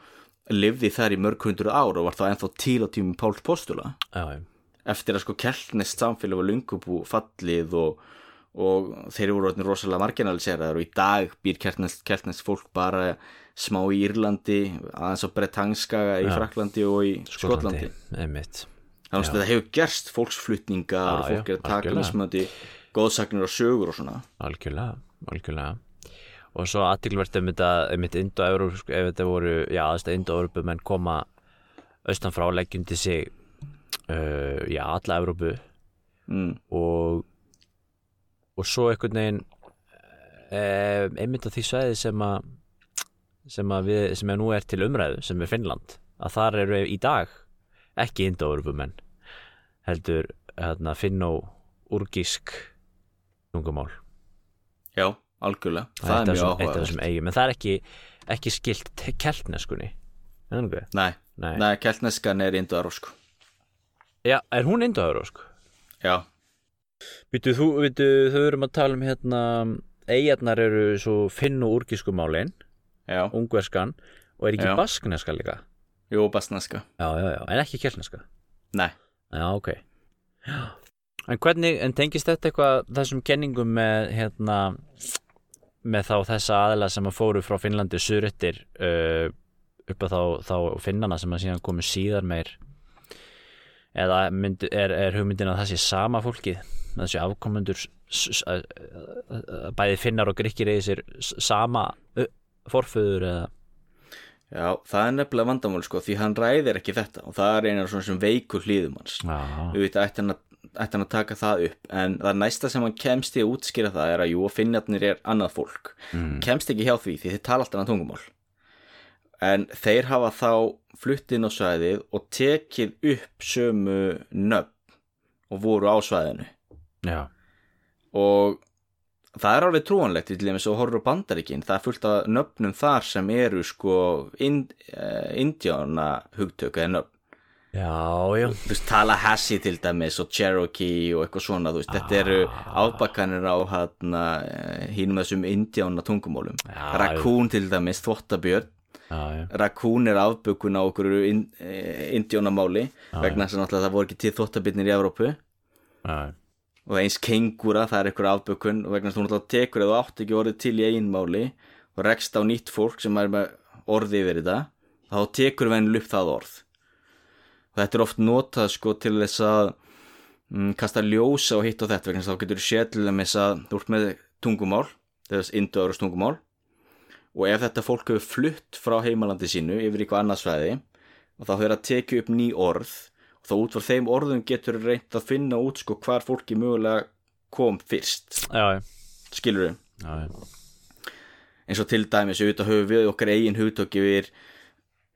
lifði þar í mörg hundru ár og var þá ennþá til á tímum Páls Postula. Já, eftir að sko keltnest samfélag var lungubú fallið og, og þeir voru orðin rosalega marginaliseraðar og í dag býr keltnest fólk bara smá í Írlandi aðeins á Bretangskaga í Já. Fraklandi og í Skotlandi þannig að þetta hefur gerst fólksflutningar Já, og fólk er að taka mismöndi góðsagnir og sögur og svona. Algjörlega, algjörlega og svo aðtilvært um þetta um þetta indo-európsku, ef þetta voru já, aðstæð indo-európu menn koma austan frá leggjum til sig uh, já, alla Európu mm, og og svo einhvern veginn eh, einmitt á því svæði sem að sem að við, sem er nú er til umræðu sem er Finnland, að þar eru í dag ekki indo-európumenn heldur hérna, finno-urgísk tungumál. Já, algjörlega. Það það er mjög þessum- eitt af þessum eigum, en það er ekki ekki skilt keltneskunni. Nei, Nei. nei keltneskan er indoarósk Já, er hún indo-eurósk? já, Býtu, þú, býtu, þau erum að tala um hérna eigarnar eru svo finno-urgísku málin já, ungverskan og er ekki Já. baskneska líka? Jú, basneska já, já, já, en ekki keltneska? Nei, já, ok. Já. en hvernig, en tengist þetta eitthvað þessum kenningum með hérna með þá þessa aðila sem að fóru frá Finnlandi suðrættir uh, upp að þá, þá finnana sem að síðan komu síðar meir. Eða mynd, er, er hugmyndin að það sé sama fólkið þessi að- að- að bæði finnar og gríkir eða sér sama forföður eða? Já, það er nefnilega vandamál sko, því hann ræðir ekki þetta og það er einar svona sem veikur hlýðum hans. Já, auðvitað ætti hann, að, ætti hann að taka það upp en það næsta sem hann kemst í að útskýra það er að jú, finnarnir er annað fólk. Mm. kemst ekki hjá því því þið tala alltaf annað tungumál. En þeir hafa þá flutt inn á svæðið og tekið upp sömu nöfn og voru á svæðinu. Já, og það er alveg trúanlegt til dæmis og horfur á bandaríkin það er fullt af nöfnum þar sem eru sko ind, uh, indjána hugtök eða nöfn já, já. Þú veist, Tallahassee til dæmis og Cherokee og eitthvað svona, þú veist, þetta eru ábakkanir á hérna hínum þessum indjána tungumólum Já, Raccoon til dæmis, þvottabjörn. Já, Raccoon er afbökun á okkur in, indjónamáli Já, vegna þess að náttúrulega það voru ekki til þvottabjörnir í Evrópu. Já, og eins kengúra, það er eitthvað afbökun og vegna þess að þú náttúrulega tekur eða átt ekki orðið til í eigin máli og rekst á nýtt fólk sem er með orði yfir þetta þá tekur venil upp það orð og þetta er oft notað sko til þess að mm, kasta ljósa og hitt og þetta vegna þá getur séð til þess að þú ert með tungumál þess indoöðurst tungumál og ef þetta fólk hefur flutt frá heimalandi sínu yfir eitthvað annað svæði og þá hefur að tekið upp ný orð og þá út frá þeim orðum getur reynt að finna út sko hvar fólki mögulega kom fyrst. Já, já, skilur við já. eins og til dæmis auðvitað höfum við okkar eigin hugtök yfir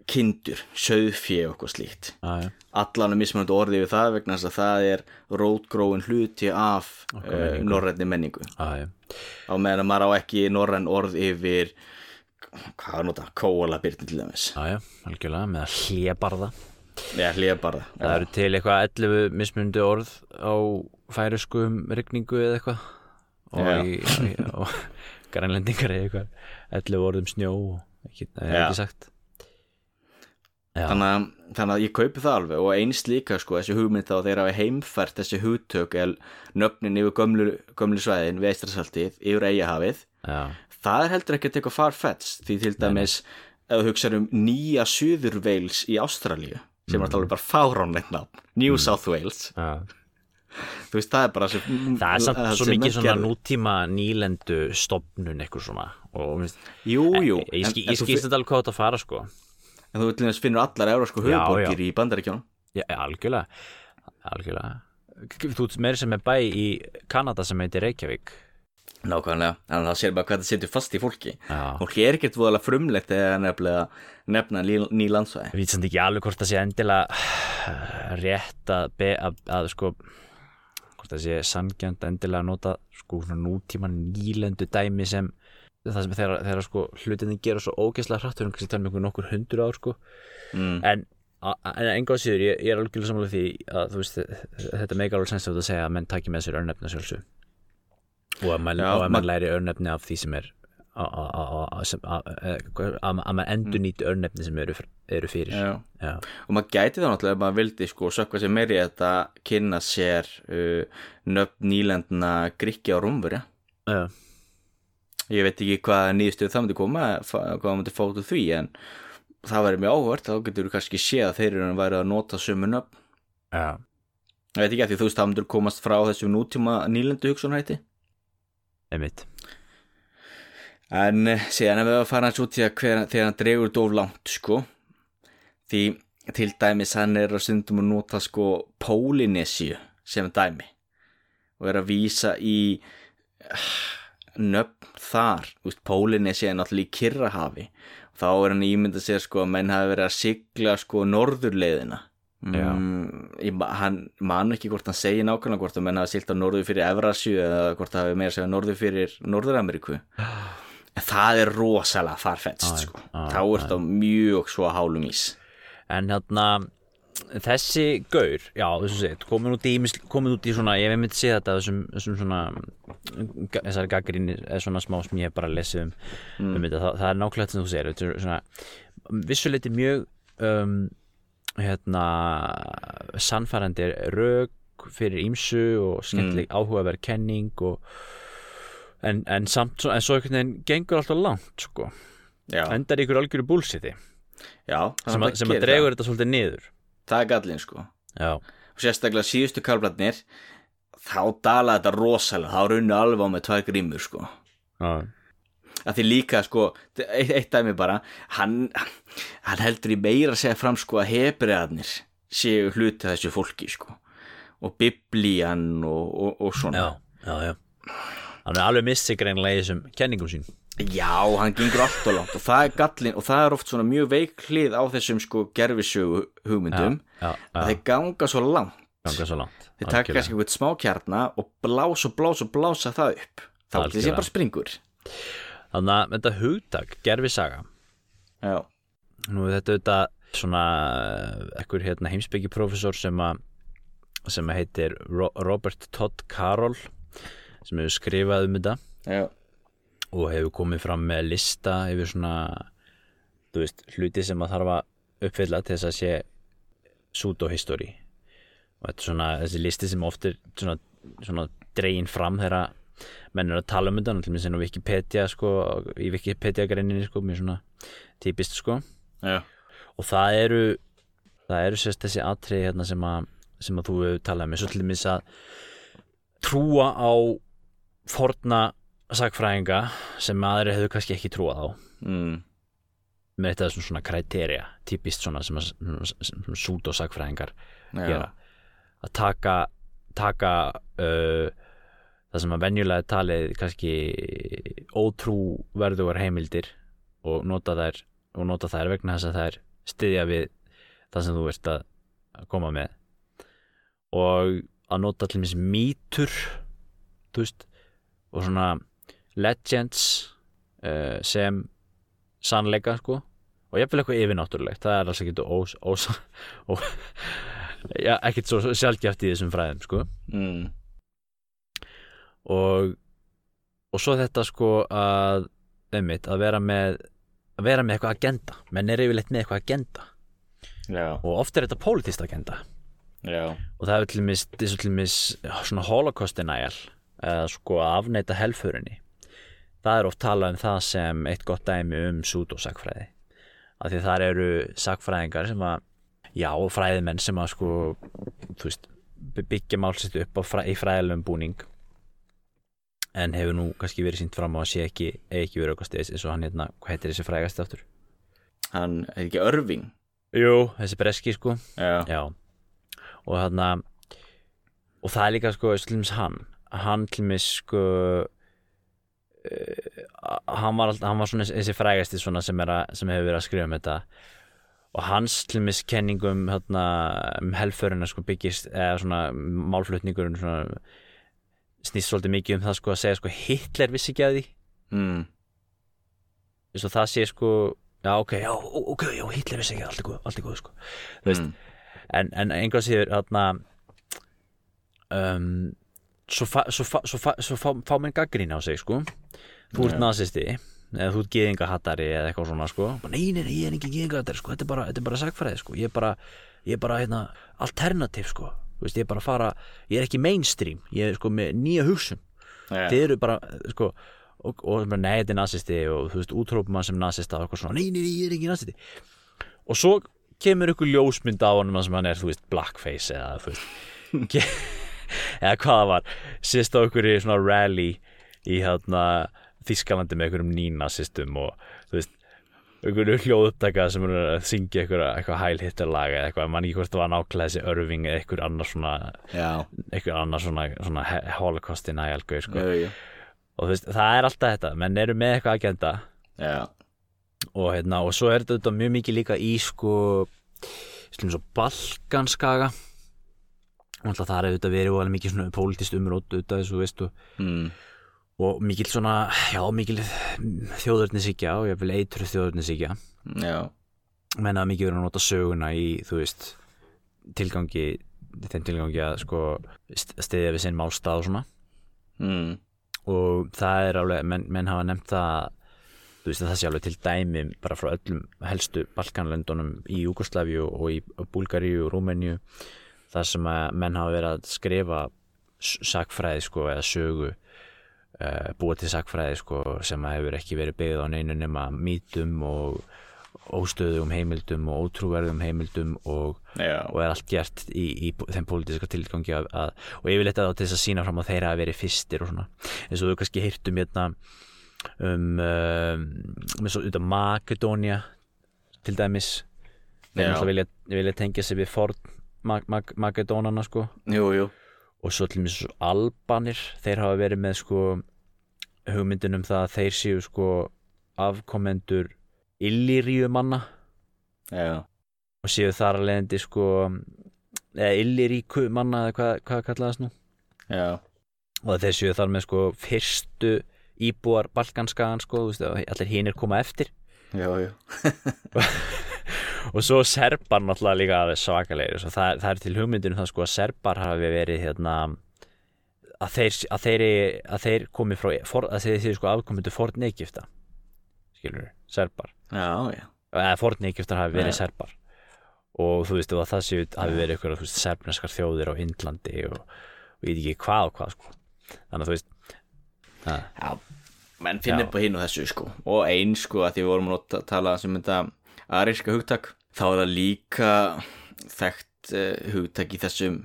kindur, söðfjö og eitthvað slíkt. Já, já. allan er mismunandi orðið við það vegna þess að það er rótgróin hluti af uh, norrænni menningu. Já, já. á meðan að maður á ekki norræn orð yfir hvað er nota, kóalabyrni til dæmis. Já, já, algjörlega með hlébarða. Já, hlýjabarða það eru til eitthvað 11 mismundi orð á færisku um rigningu eða eitthvað. Og, Já. grænlendingar eða eitthvað 11 orð um snjó og ekki, það er Já. ekki sagt. já, þannig að, þannig að ég kaupi það alveg og eins líka sko, þessi hugmynd þá þeir hafa heimfært þessi hugtök eða nöfnin yfir gömlu, gömlu svæðin við Eistrasaltið, yfir Eyjahafið já, það er heldur ekki að teka farfetts því til dæmis ef þú hugsaður um nýja Suðurveils í Ástralíu sem er alveg bara fáránlegt nafn New South Wales, já. þú veist það er bara sem, það er samt svo sem mikið svona nútíma nýlendu stopnun eitthvað svona og Jú, jú, ég, ég, en, ég þú, skilst þetta alveg hvað þetta fara sko en þú finnur allar eurósku höfuborgir í bandaríkjónum já, algjörlega. Algjörlega. Þú meiri sem er bæ í Kanada sem heitir Reykjavík. Nákvæmlega, en það sér bara hvað það setur fast í fólki. Já. Fólki er ekkert voðalega frumlegt eða nefnilega nefna ný, ný landsvæði. Veit samt ekki alveg hvort það sé endilega rétt að, be, að, að sko hvort það sé sangjant endilega að nota sko nútíma nýlendu dæmi sem það sem þegar, þegar sko hlutinni gera svo ógeðslega hratt kannski að tala um einhver nokkur hundur ár sko mm. en, en enga á síður ég, ég er algjörlega sammála því að þú veist þetta meika alveg sensið að segja að menn taki með sér örnefni sjálfsög og að menn, Já, og að ma- menn læri örnefni af því sem er að- að- að- að- að að- að maður endur nýti örnefni sem eru, eru fyrir Já. Já. og maður gæti þá náttúrulega ef maður vildi sko sökka sér meiri í þetta kynna sér uh, nöfn nýlendna Grikki á Rúmur Já. Ég veit ekki hvað nýðstuð það myndi koma hvað það myndi fótu því en það væri mjög áhvert þá getur þú kannski séð að þeir eru að væri að nota sömu nöfn. Já. ég veit ekki að því þú veist það myndir komast frá þessum nútíma nýlendu hugsunhætti einmitt. En eh, síðan ef við að fara hans út hver, þegar hann dregur of langt sko. Því til dæmis hann er að stundum að nota sko Pólinesíu sem dæmi. Og er að vísa í nöfn þar. Úst, Pólinesíu er náttúrulega í Kirrahafi þá er hann ímyndað sér sko að menn hafi verið að sigla sko norðurleiðina. Mm, ég, hann man ekki hvort hann segir nákvæmlega hvort að menn hafi silt á norður fyrir Evrasju eða hvort það hafi meira að segja norður fyrir Norður-Ameríku. En það er rosalega farfetst sko. Þá er þetta mjög svo hálum ís. En hérna þessi gaur, já þessum segið komin út í, komin út í svona ég hef myndið séð þetta þessum, þessum svona þessari gaggrinni eða svona smá sem ég hef bara lesið um, um þetta, það, það er nákvæmlega sem þú segir þetta er svona vissuleiti mjög um, hérna sannfærandi rök fyrir ímsu og skemmtileg áhugaverð kenning og en, en samt, en svo einhvern veginn gengur alltaf langt sko, Já, endar ykkur algjöru búlsiti sem, að, að dregur þetta svolítið niður það. er gallin sko. Já, og sérstaklega síðustu kalblatnir þá dala þetta rosalega. Þá runnu alveg með tvær grímur sko. Já. Að því líka sko eitt, eitt dæmi bara hann, hann heldur í meira að segja fram sko að hebreðarnir séu hluti þessu fólki sko. Og biblían og, og, og svona. Já, já, já. Hann er alveg missi greinlega í þessum kenningum sín Já, hann gengur allt og langt og það er gallin og það er oft svona mjög veik hlið á þessum sko gerfisögu hugmyndum. Já, að já, þeir ganga svo langt. Ganga svo langt þeir taka kannski eitthvað smá kjarna og blása og blása og blása það upp. Þá er þessi bara springur. Þannig að þetta hugtak, gerfisaga Já, nú er þetta svona ekkur hérna heimsbyggiprófessor sem að sem að heitir Ro Robert Todd Carroll sem hefur skrifað um þetta. Já, og hefur komið fram með lista yfir svona veist, hluti sem að þarf að uppfylla til þess að sé pseudohistory og þetta er svona þessi listi sem oft er svona, svona dregin fram þegar menn er að tala um þetta til minnst á Wikipedia sko, í Wikipedia greininni sko, mjög svona típist sko. Já, og það eru það eru sérst þessi atriði hérna sem að sem að þú hefur talað með svo til dæmis að trúa á forna sagfræðinga sem aðri hefur kannski ekki trúað á. Mm, með þetta þessum svona kriterja típist svona sem, að- sem, sem sút og sagfræðingar já, gera. Að taka taka uh, það sem að venjulega talið kannski ótrúverðugar heimildir og nota þær og nota þær vegna þess að þær styðja við það sem þú ert að koma með. Og að nota allir missi mýtur og svona legends uh, sem sannleika sko. Og jafnvel eitthvað yfirnáttúrulegt. Það er alls ekkert ós, ós, ó, já, ekkert svo sjálfgeft í þessum fræðum sko. Mm, og og svo þetta sko að einmitt, að vera með að vera með eitthvað agenda. Menn er yfirleitt með eitthvað agenda. Já, og oft er þetta politist agenda. Já, og það er til til mis svona holocaust denial eða sko að afneita helförinni það er oft talað um það sem eitt gott dæmi um pseudosakfræði af því þar eru sakfræðingar sem að já, fræðimenn sem að sko þú veist, byggja málsitt upp fræ, í fræðilegum búning. En hefur nú kannski verið sínt fram á að sé ekki, ekki verið okkar eins og hann hérna, hvað heitir þessi frægast aftur? hann er ekki örving Jú, þessi breski sko. Já, Já. Og þarna og það er líka sko dæmis hann. Hann dæmis sko hann var, alltaf, hann var svona þessi frægasti svona sem, að, sem hefur verið að skrifa um þetta. Og hans til dæmis kenningum hérna, um helförina sko byggist eða svona málflutningurinn svona snýst svolítið mikið um það sko að segja sko Hitler vissi ekki að því. Mm, og það sé sko já ok, já ok, já Hitler vissi ekki allt er góð, allt er góð sko. Mm, en, en einhvað síður þarna um, svo, fa, svo, fa, svo, fa, svo fá, menn gaggrín á sig sko. Þú ert nazisti eða þú ert geðingahattari eða eitthvað svona sko. Nei, nei, nei, ég er ekki geðingahattari sko. Þetta er bara, bara sagfræði sko. Ég er bara, ég er bara hérna, alternativ sko. Veist, ég er bara að fara, ég er ekki mainstream. Ég er sko með nýja hugsun. Já. þið eru bara, sko og, og nei, þetta er nazisti og þú veist, útrópum hann sem nazista og eitthvað svona, nei, nei, nei, ég er ekki nazisti og svo kemur ykkur ljósmynd á þar sem hann er, þú veist, blackface eða, þú veist eða hvað það var, sést á ykkur í svona rally í hérna Þískalandi með ykkur um nínasistum og þú veist, ykkur hljóðupptaka sem er að syngja eitthvað hælhittarlag eða eitthvað, mann ekki hvort það var nákvæmlega þessi örving eða ykkur annar svona Já, ykkur annar svona, svona holocaust nægjalgau sko. og þú veist, það er alltaf þetta. Menn eru með eitthvað agenda. Já, og hérna, og svo er þetta mjög mikið líka í sko slum svo Balkanskaga og alltaf það er auðvitað verið og alveg mikið svona pólitist umrót auðvitað þessu veistu mm. og mikil svona, já mikil þjóðurnisíkja og ég vil eitru þjóðurnisíkja já, menn að mikið verið að nota söguna í þú veist, tilgangi þeim tilgangi að sko stiðja við sinn málstað og svona mm. og það er alveg, menn, menn hafa nefnt það þú veist að það sé alveg til dæmi bara frá öllum helstu Balkanlöndunum í Júgoslavíu og í Búlgaríu og Rúmeníu þar sem að menn hafa verið að skrifa sakfræði sko eða sögu uh, búa til sakfræði sko sem að hefur ekki verið byggð á neinu nema mítum og óstöðum heimildum og ótrúverðum heimildum og og er allt gert í, í þeim pólitíska tilgangi að, að, og yfirleitt að til þess að sína fram að þeirra að veri fyrstir og svona. Eins og þú kannski heyrtum hérna um, um með svo auðvitað Makedónia til dæmis. Þeir vilja, vilja tengja sig við Ford Mag Mag Makedónana sko. Jú, jú. Og svo til dæmis svo Albanir þeir hafa verið með sko hugmyndin um það að þeir séu sko afkomendur Illyriumanna Já, og séu þar að leiðandi sko eða Illyríku manna eða hvað, hvað kallaðast nú. Já, og þeir séu þar með sko fyrstu íbúar Balkanskagan sko, og allir hinir koma eftir. Já, já og svo Serbar náttúrulega líka svo það, það er til hugmyndinu það sko að Serbar hafi verið hérna að þeir, að þeir, að þeir komi frá for, að þeir séu sko afkomundu Forn Egypta skilur Serbar. Já, já, eða Forn Egyptar hafi verið Já. Serbar. Og þú veist og að það séu hafi verið ykkur veist, serbneskar þjóðir á Indlandi og, ég veit ekki hvað og hvað sko. Þannig að þú veist það, já menn finnir på hinn og þessu sko. Og eins sko að því við vorum að ta- tala sem þetta aríska hugtak. Þá er það líka þekkt uh, hugtak í þessum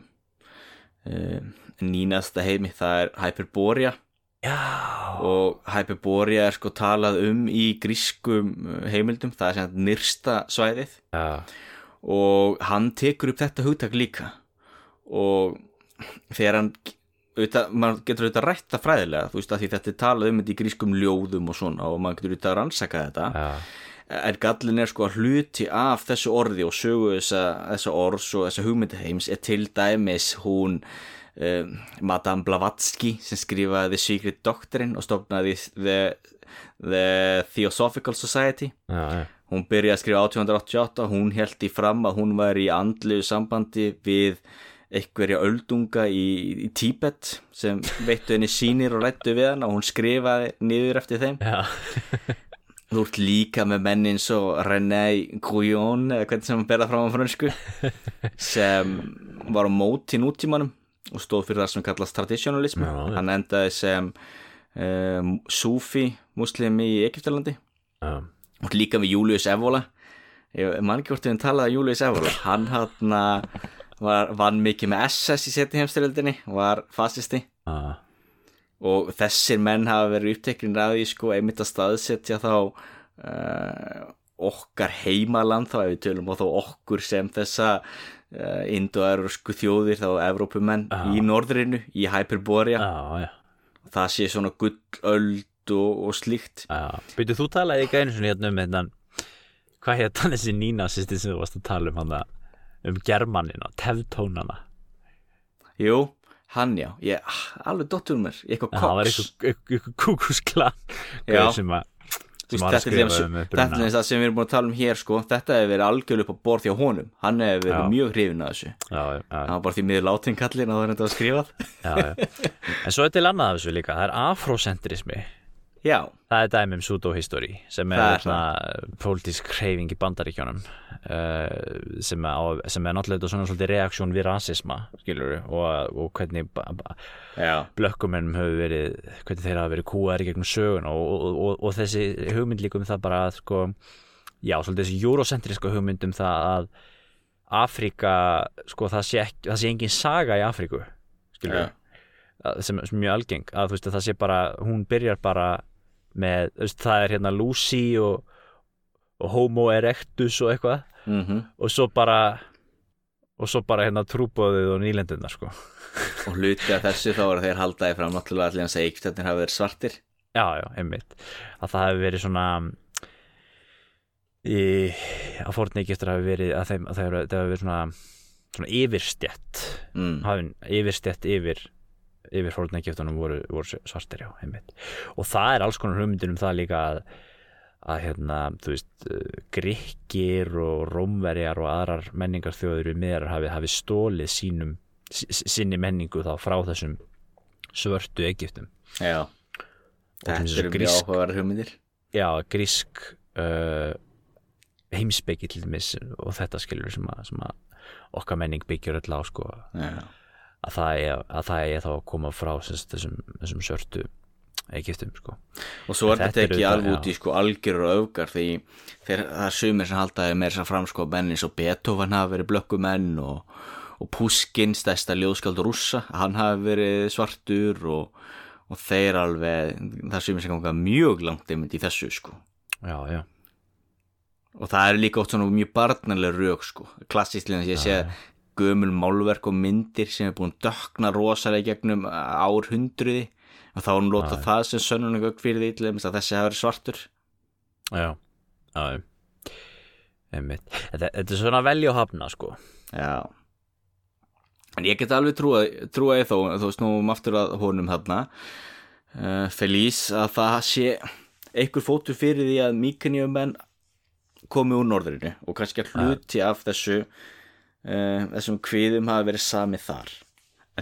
uh, nýnasta heimi. Það er Hyperborea. Já, og Hyperborea er sko talað um í grískum uh, heimildum. Það er sem nyrsta svæðið. Já, og hann tekur upp þetta hugtak líka. Og þegar hann auðvitað, maður getur auðvitað rætt það fræðilega þú veist að því þetta er talað um þetta í grískum ljóðum og svona og maður getur auðvitað að rannsaka þetta. Já, en gallin er sko að hluti af þessu orði og sögu þessa, þessa orðs og þessa hugmyndaheims er til dæmis hún um, Madame Blavatsky sem skrifaði The Secret Doctrine og stofnaði The, The Theosophical Society já, já. hún byrjaði að skrifa 1888 hún held í fram að hún var í andlu sambandi við einhverja öldunga í, í Tíbet sem veittu henni sýnir og rættu við hann og hún skrifaði niður eftir þeim já. þú ert líka með menn eins og René Gouillon eða hvernig sem hann berða fram á fransku sem var á móti nútímanum og stóð fyrir það sem kallast traditionalism Já, já. hann endaði sem um, Sufi muslimi í Egyptalandi já. og líka með Julius Evola ég man ekki hvort við talaði um Julius Evola hann hann var, vann mikið með SS í seti heimstyrjöldinni var fasisti já. Og þessir menn hafa verið upptekrin að því sko einmitt að staðsetja þá uh, okkar heimaland þá ef við tölum og þá okkur sem þessa uh, indoærusku þjóðir þá Evrópumenn Já. í norðrinu í Hyperborea. Já, já. það sé svona gullöld og, og slíkt. Já, byrju þú talaði ekki einu svona hérna um hérna hvað hérna þessi nínasisti sem þú varst að tala um hann um germanina, teftónana Jú, hann já, ég, ah, alveg dottur mér, eitthvað það var koks. eitthvað kúkusklan sem að þetta, er skrifa um það sem við erum búin að tala um hér sko, þetta hefur verið algjörlega upp á borð hjá honum. Hann hefur verið Já. mjög hrifin að þessu. Já, hann var bara því miður látin kallin að það er þetta að já. en svo er til annað af þessu líka. Það er afrosentrismi Já, Það er dæmi um pseudo-history sem er, Það svona pólitísk hreyfing í bandaríkjónum uh, sem, á, sem er náttúrulega svona svolítið reaksjón við rasisma skilur og, og hvernig blökkumennum hefur verið hvernig þeir hafa verið kúaðir í gegnum sögun og, og, og, þessi hugmynd líka um það bara að sko, já, svolítið þessi eurocentriska hugmynd um það að Afríka, sko, það sé, ekki, það sé engin saga í Afríku skilur sem, er mjög algeng að þú veist að það sé bara, hún byrjar bara með, það er hérna Lucy og, og Homo erectus og eitthvað. Mhm. Og svo bara og svo bara hérna trúbóðið og nýlendunar sko. Og hluti af þessu þá að þeir haldaði fram náttúrulega allir hans að eikstættin hafa verið svartir. Já, já, einmitt. Að það hefur verið svona í, að fórnækistur hafi verið að þeim, að það hefur verið svona, svona yfirstjætt mm. hafin yfirstjætt yfir yfir fórnækistunum voru, voru svartir já, einmitt. Og það er alls konar hugmyndir um það líka að að hérna, þú veist, grikkir og rómverjar og aðrar menningarþjóður við meðar hafi, hafi stólið sínum, sinni menningu þá frá þessum svörtu Egyptum. Já, þetta eru mjög áhugaverðar hugmyndir. Já, grísk uh, heimspeki til dæmis og þetta skilur sem að, sem að okkar menning byggjur öll á sko, að það er, að það er þá að koma frá þessum, þessum svörtu Egyptum sko. og svo er Þetta ekki alveg út í sko algjörur og öfgar því þeir, það er sumir sem haldaði meira að fram sko menn eins og Beethoven hafa verið blökkumenn og, og Puskin stærsta ljóðskald rússa, hann hafi verið svartur og, og þeir alveg, það er sumir sem ganga mjög langt einmitt í þessu sko. Já, já, og það er líka oft mjög barnanlega rauk sko, klassískt líðan ég sé gömul málverk og myndir sem er búin að dökna rosalega gegnum árhundruði og þá er hún lota það sem sönnunlega fyrir því til þess að þessi hafi verið svartur. Já, já. Þetta, er svona velja og hafna sko. Já. En ég get alveg trúa, trúa ég þó þú snúum aftur að honum þarna. Uh, Felice að það sé einhver fótur fyrir því að Míkaníum menn komi úr norðurinu og kannski að hluti af þessu uh, þessum kviðum hafa verið sami þar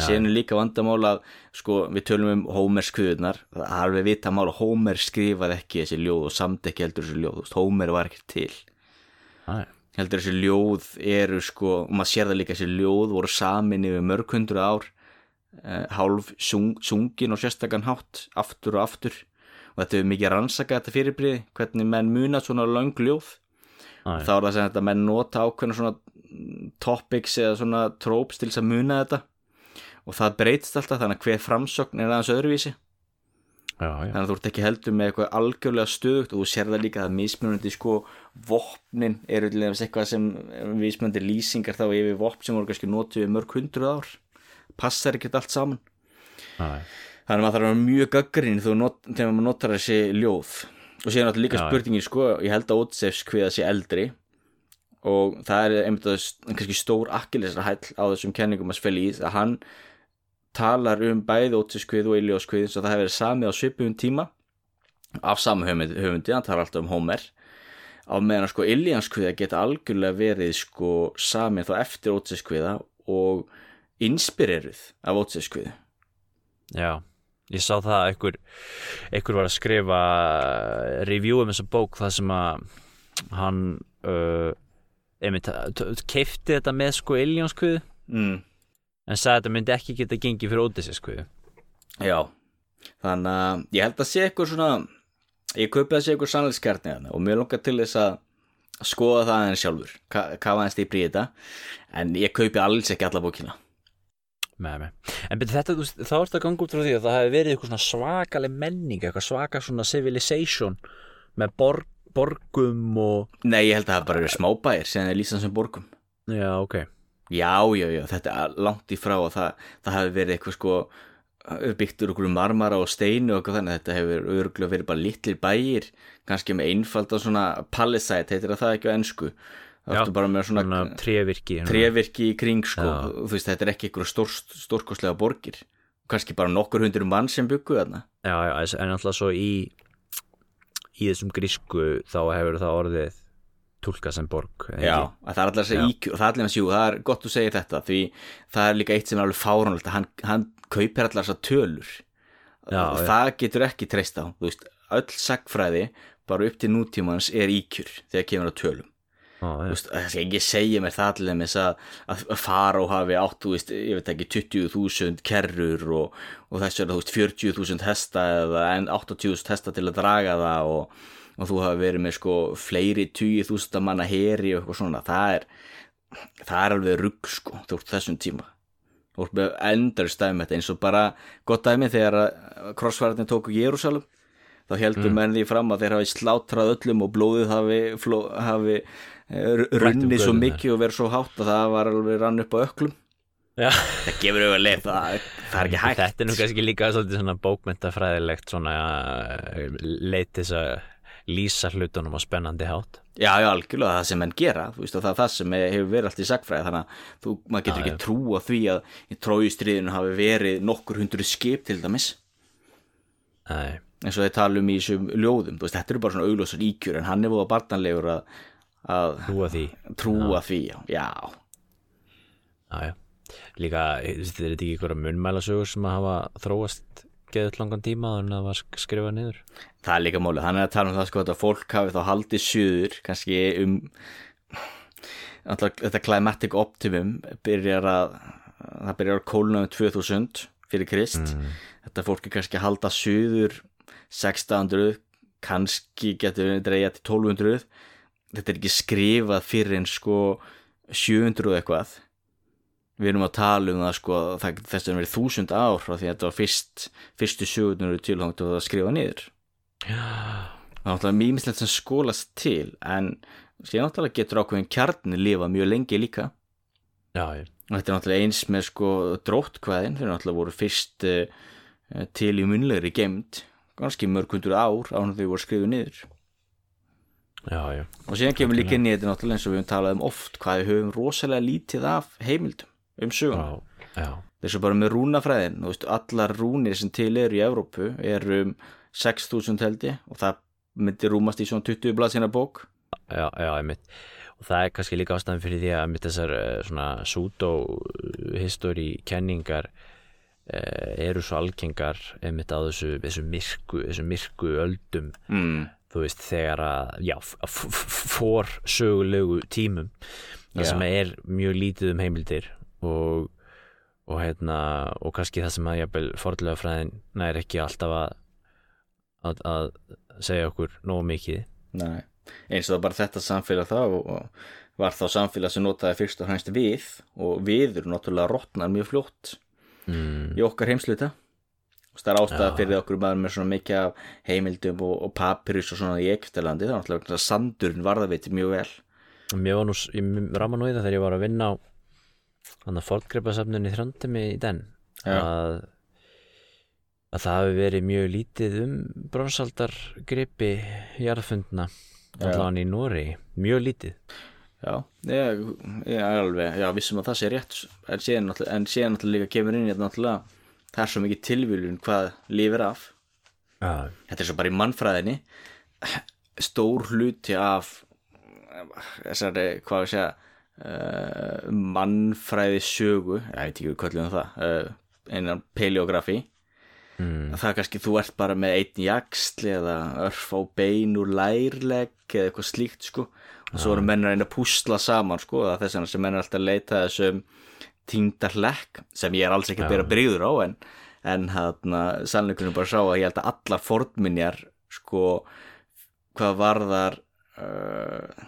síðan er líka vandamál að sko við tölum um Hómers kviðunar það er alveg vita mál að Hómer skrifaði ekki þessi ljóð og samt ekki heldur þessi ljóð. Hómer var ekki til. Æ, heldur þessi ljóð eru sko, og maður sér það líka þessi ljóð voru samin yfir mörg hundru ár uh, hálf sung, sungin og sérstakann hátt aftur og aftur. Og þetta hefur mikið rannsakað þetta fyrirbriði hvernig menn muna svona löng ljóð. Æ, þá er það sem þetta menn nota ákveðna svona topics eða svona tróps til þess að muna þetta og það breytist alltaf þannig að hver framsögn er aðeins öðruvísi. Já, já, þannig að þú ert ekki heldur með eitthvað algjörlega stöðugt og þú sér það líka að mismunandi sko vopnin eru til þess eitthvað sem mismunandi lýsingar þá yfir vopn sem voru kannski notuð í mörg hundruð ár. Passar ekkert allt saman. Æ, þannig að maður þarf að vera mjög gaggrinn þegar maður notar þessi ljóð. Og síðan náttúrulega líka Já, já. spurningin sko ég held að Ótsefs hviða sé eldri. Og það er einmitt að kannski stór akkilesra hæll á þessum kenningum að spila í að hann talar um bæði Ótsefs og Iljóskvið svo það hefur verið samið á svipum tíma af sama höfundi, höfundi hann talar alltaf um Homer. Á meðan sko Iljanskviða geta algjörlega verið sko samið þá eftir Ótsefskviða og inspireruð af Ótsefskviðu já ég sá það að einhver, einhver var að skrifa review um þessa bók það sem að hann uh, einmitt, keifti þetta með sko Iljónskviðu mm. En sagði að þetta myndi ekki geta gengið fyrir Ódysseskviðu Já, þannig að ég held að sé eitthvað svona ég kaupi að sé eitthvað sannleikskertni þarna og mér langar til þess að skoða það aðeins sjálfur, kafa aðeins dýpri í þetta. En ég kaupi alls ekki alla bókina. Með mig en byrju þetta, þú þá ertu að ganga út frá því að það hefði verið eitthvað svona svakaleg menning eitthvað svaka svona civilization með borg, borgum og Nei, ég held að það bara eru smábæir sem er lýsan sem borgum. Já, ok Já, já, já, þetta er langt í frá og það, það hefur verið eitthvað sko byggtur okkur marmara og steinu og þannig. Þetta hefur örgulega verið bara litlir bæir kannski með einfalda svona palisæt, heitir það ekki á ennsku það ertu bara með svona, svona trévirki trevirki í kring sko, veist, þetta er ekki eitthvað stór, stórkostlega borgir. Kannski bara nokkur hundur mann sem byggu þarna. Já, já, en alltaf svo í í þessum grísku þá hefur það orðið túlka sem borg Já, að það er allar þessi Já. íkju og það er allir með sjú, það er gott að segja þetta því það er líka eitt sem er alveg fáránlegt að hann, hann kaupir allar þessar tölur Já, já. það getur ekki treyst á þú veist, öll sagfræði bara upp til nútímans er íkjur þegar kemur að tölum já. veist, það ekki segja mér það til þeim að, að, að fara og hafi átt, þú veist, ég veit ekki 20.000 kerrur og, og þess vegna, þú veist, 40.000 hesta eða en 80.000 hesta til að draga það og, og þú hafi verið með sko fleiri 20.000 manna heri og eitthvað svona, það er það er alveg rugg sko, þú veist, þessum tíma. Þú veist, með endur stæmi þetta eins og bara gott dæmi þegar að krossfæratin tóku Jérúsalem þá heldur menn því fram að þeir hafi slátrað öllum og blóðið hafi, fló, hafi eh, runnið svo mikið og verið svo hátt að það var alveg rann upp á öklum Já. það gefur auðvitað það, það er ekki hægt. Þetta er nú kannski líka svolítið svona bókmentafræðilegt svona uh, leit til þess að lýsa hlutunum á spennandi hátt. Já, já, algjörlega það sem menn gera þú veist, það er það sem hefur verið allt í sagfræði þannig að þú, maður getur Já, ekki já. trúa því að í trójustriðinu hafi verið nokkur hundru skip til dæmis. Nei, eins og þeir tala um í þessum ljóðum þú veist, þetta eru bara svona augljósar íkjur en hann er búið að barnanlegur að, að hrúa því. trúa því já, já, Já, já. Líka, þetta er ekki ykkur munmælasögur sem að hafa þróast geðut langan tíma þannig að það var sk- skrifað niður. Það er líka málið. Hann er að tala um það sko að fólk hafi þá haldið suður kannski um þetta climatic optimum byrjar að það byrjar að kólna um 2000 fyrir Krist. Þetta fólk er kannski að halda suður 1600 kannski getur við dreigja til 1200 þetta er ekki skrifað fyrir en sko 700 og eitthvað við erum að tala um það sko það, þess að verið þúsund ár frá því að þetta var fyrst, fyrstu 700 tilhangt og það skrifa niður. Það er náttúrulega mýmislegt sem skólast til en síðan náttúrulega getur ákveðin kjarni lifa mjög lengi líka. Já, þetta er náttúrulega eins með sko dróttkvæðin þeir náttúrulega voru fyrst uh, til í munlegri gemd ganski mörg hundur ár án þau voru skrifuð niður. Já, já. og síðan kemur líka þetta náttúrulega eins og við höfum talað um oft hvað við höfum rosalega lítið af heimildum um söguna já, já. þessu bara með rúnafræðin veist, allar rúnir sem til eru í Evrópu eru um 6000 heldi og það myndi rúmast í svona 20 blaðsina bók já, já, einmitt og það er kannski líka ástæðan fyrir því að þessar eh, svona pseudo-history kenningar eh, eru svo algengar einmitt á þessu, þessu myrku þessu myrku öldum mm. þú veist þegar að já, fór sögulegu tímum það Já. sem er mjög lítið um heimildir og og hérna og kannski það sem að jafnvel fordlega fræðin nær ekki alltaf að, að, að segja okkur nógu mikið Nei. eins og það bara þetta samfélag þá og, var þá samfélag sem notaði fyrst og hænst við og við eru náttúrulega rotnar mjög fljótt mm, í okkar heimsluta og það er ástæða Já. fyrir okkur maður með svona mikið af heimildum og, og papyrus og svona í Egiptalandi það er náttúrulega sandurinn varðaveitir mjög vel Mér var nú, ég ráma nú í það þegar ég var að vinna á þannig að fordgreipasafnunni þröndum í den að að það hafi verið mjög lítið um bronsaldargripi jarðfundna allavega í Nóri, mjög lítið. Já, ég, ég er alveg, já, vissum að það sé rétt en síðan náttúrulega, líka kemur inn í þetta náttúrulega, það er svo mikið tilvílun hvað lifir af. Já, þetta er svo bara í mannfræðinni stór hluti af þessari, hvað við segja uh, mannfræði sögu, ég veit ekki hvað við það. Uh, einan paleografi mm, það er kannski þú ert bara með einn jaksl eða örf á bein úr lærlegg eða eitthvað slíkt sko. Og svo eru menn að reyna að púsla saman sko. Það er þess vegna sem menn er alltaf að leita að þessum týndarlegg sem ég er alls ekki að bera brigður á en, en hann sannleikunum bara sá að ég held að allar fornminjar sko hvað varðar uh,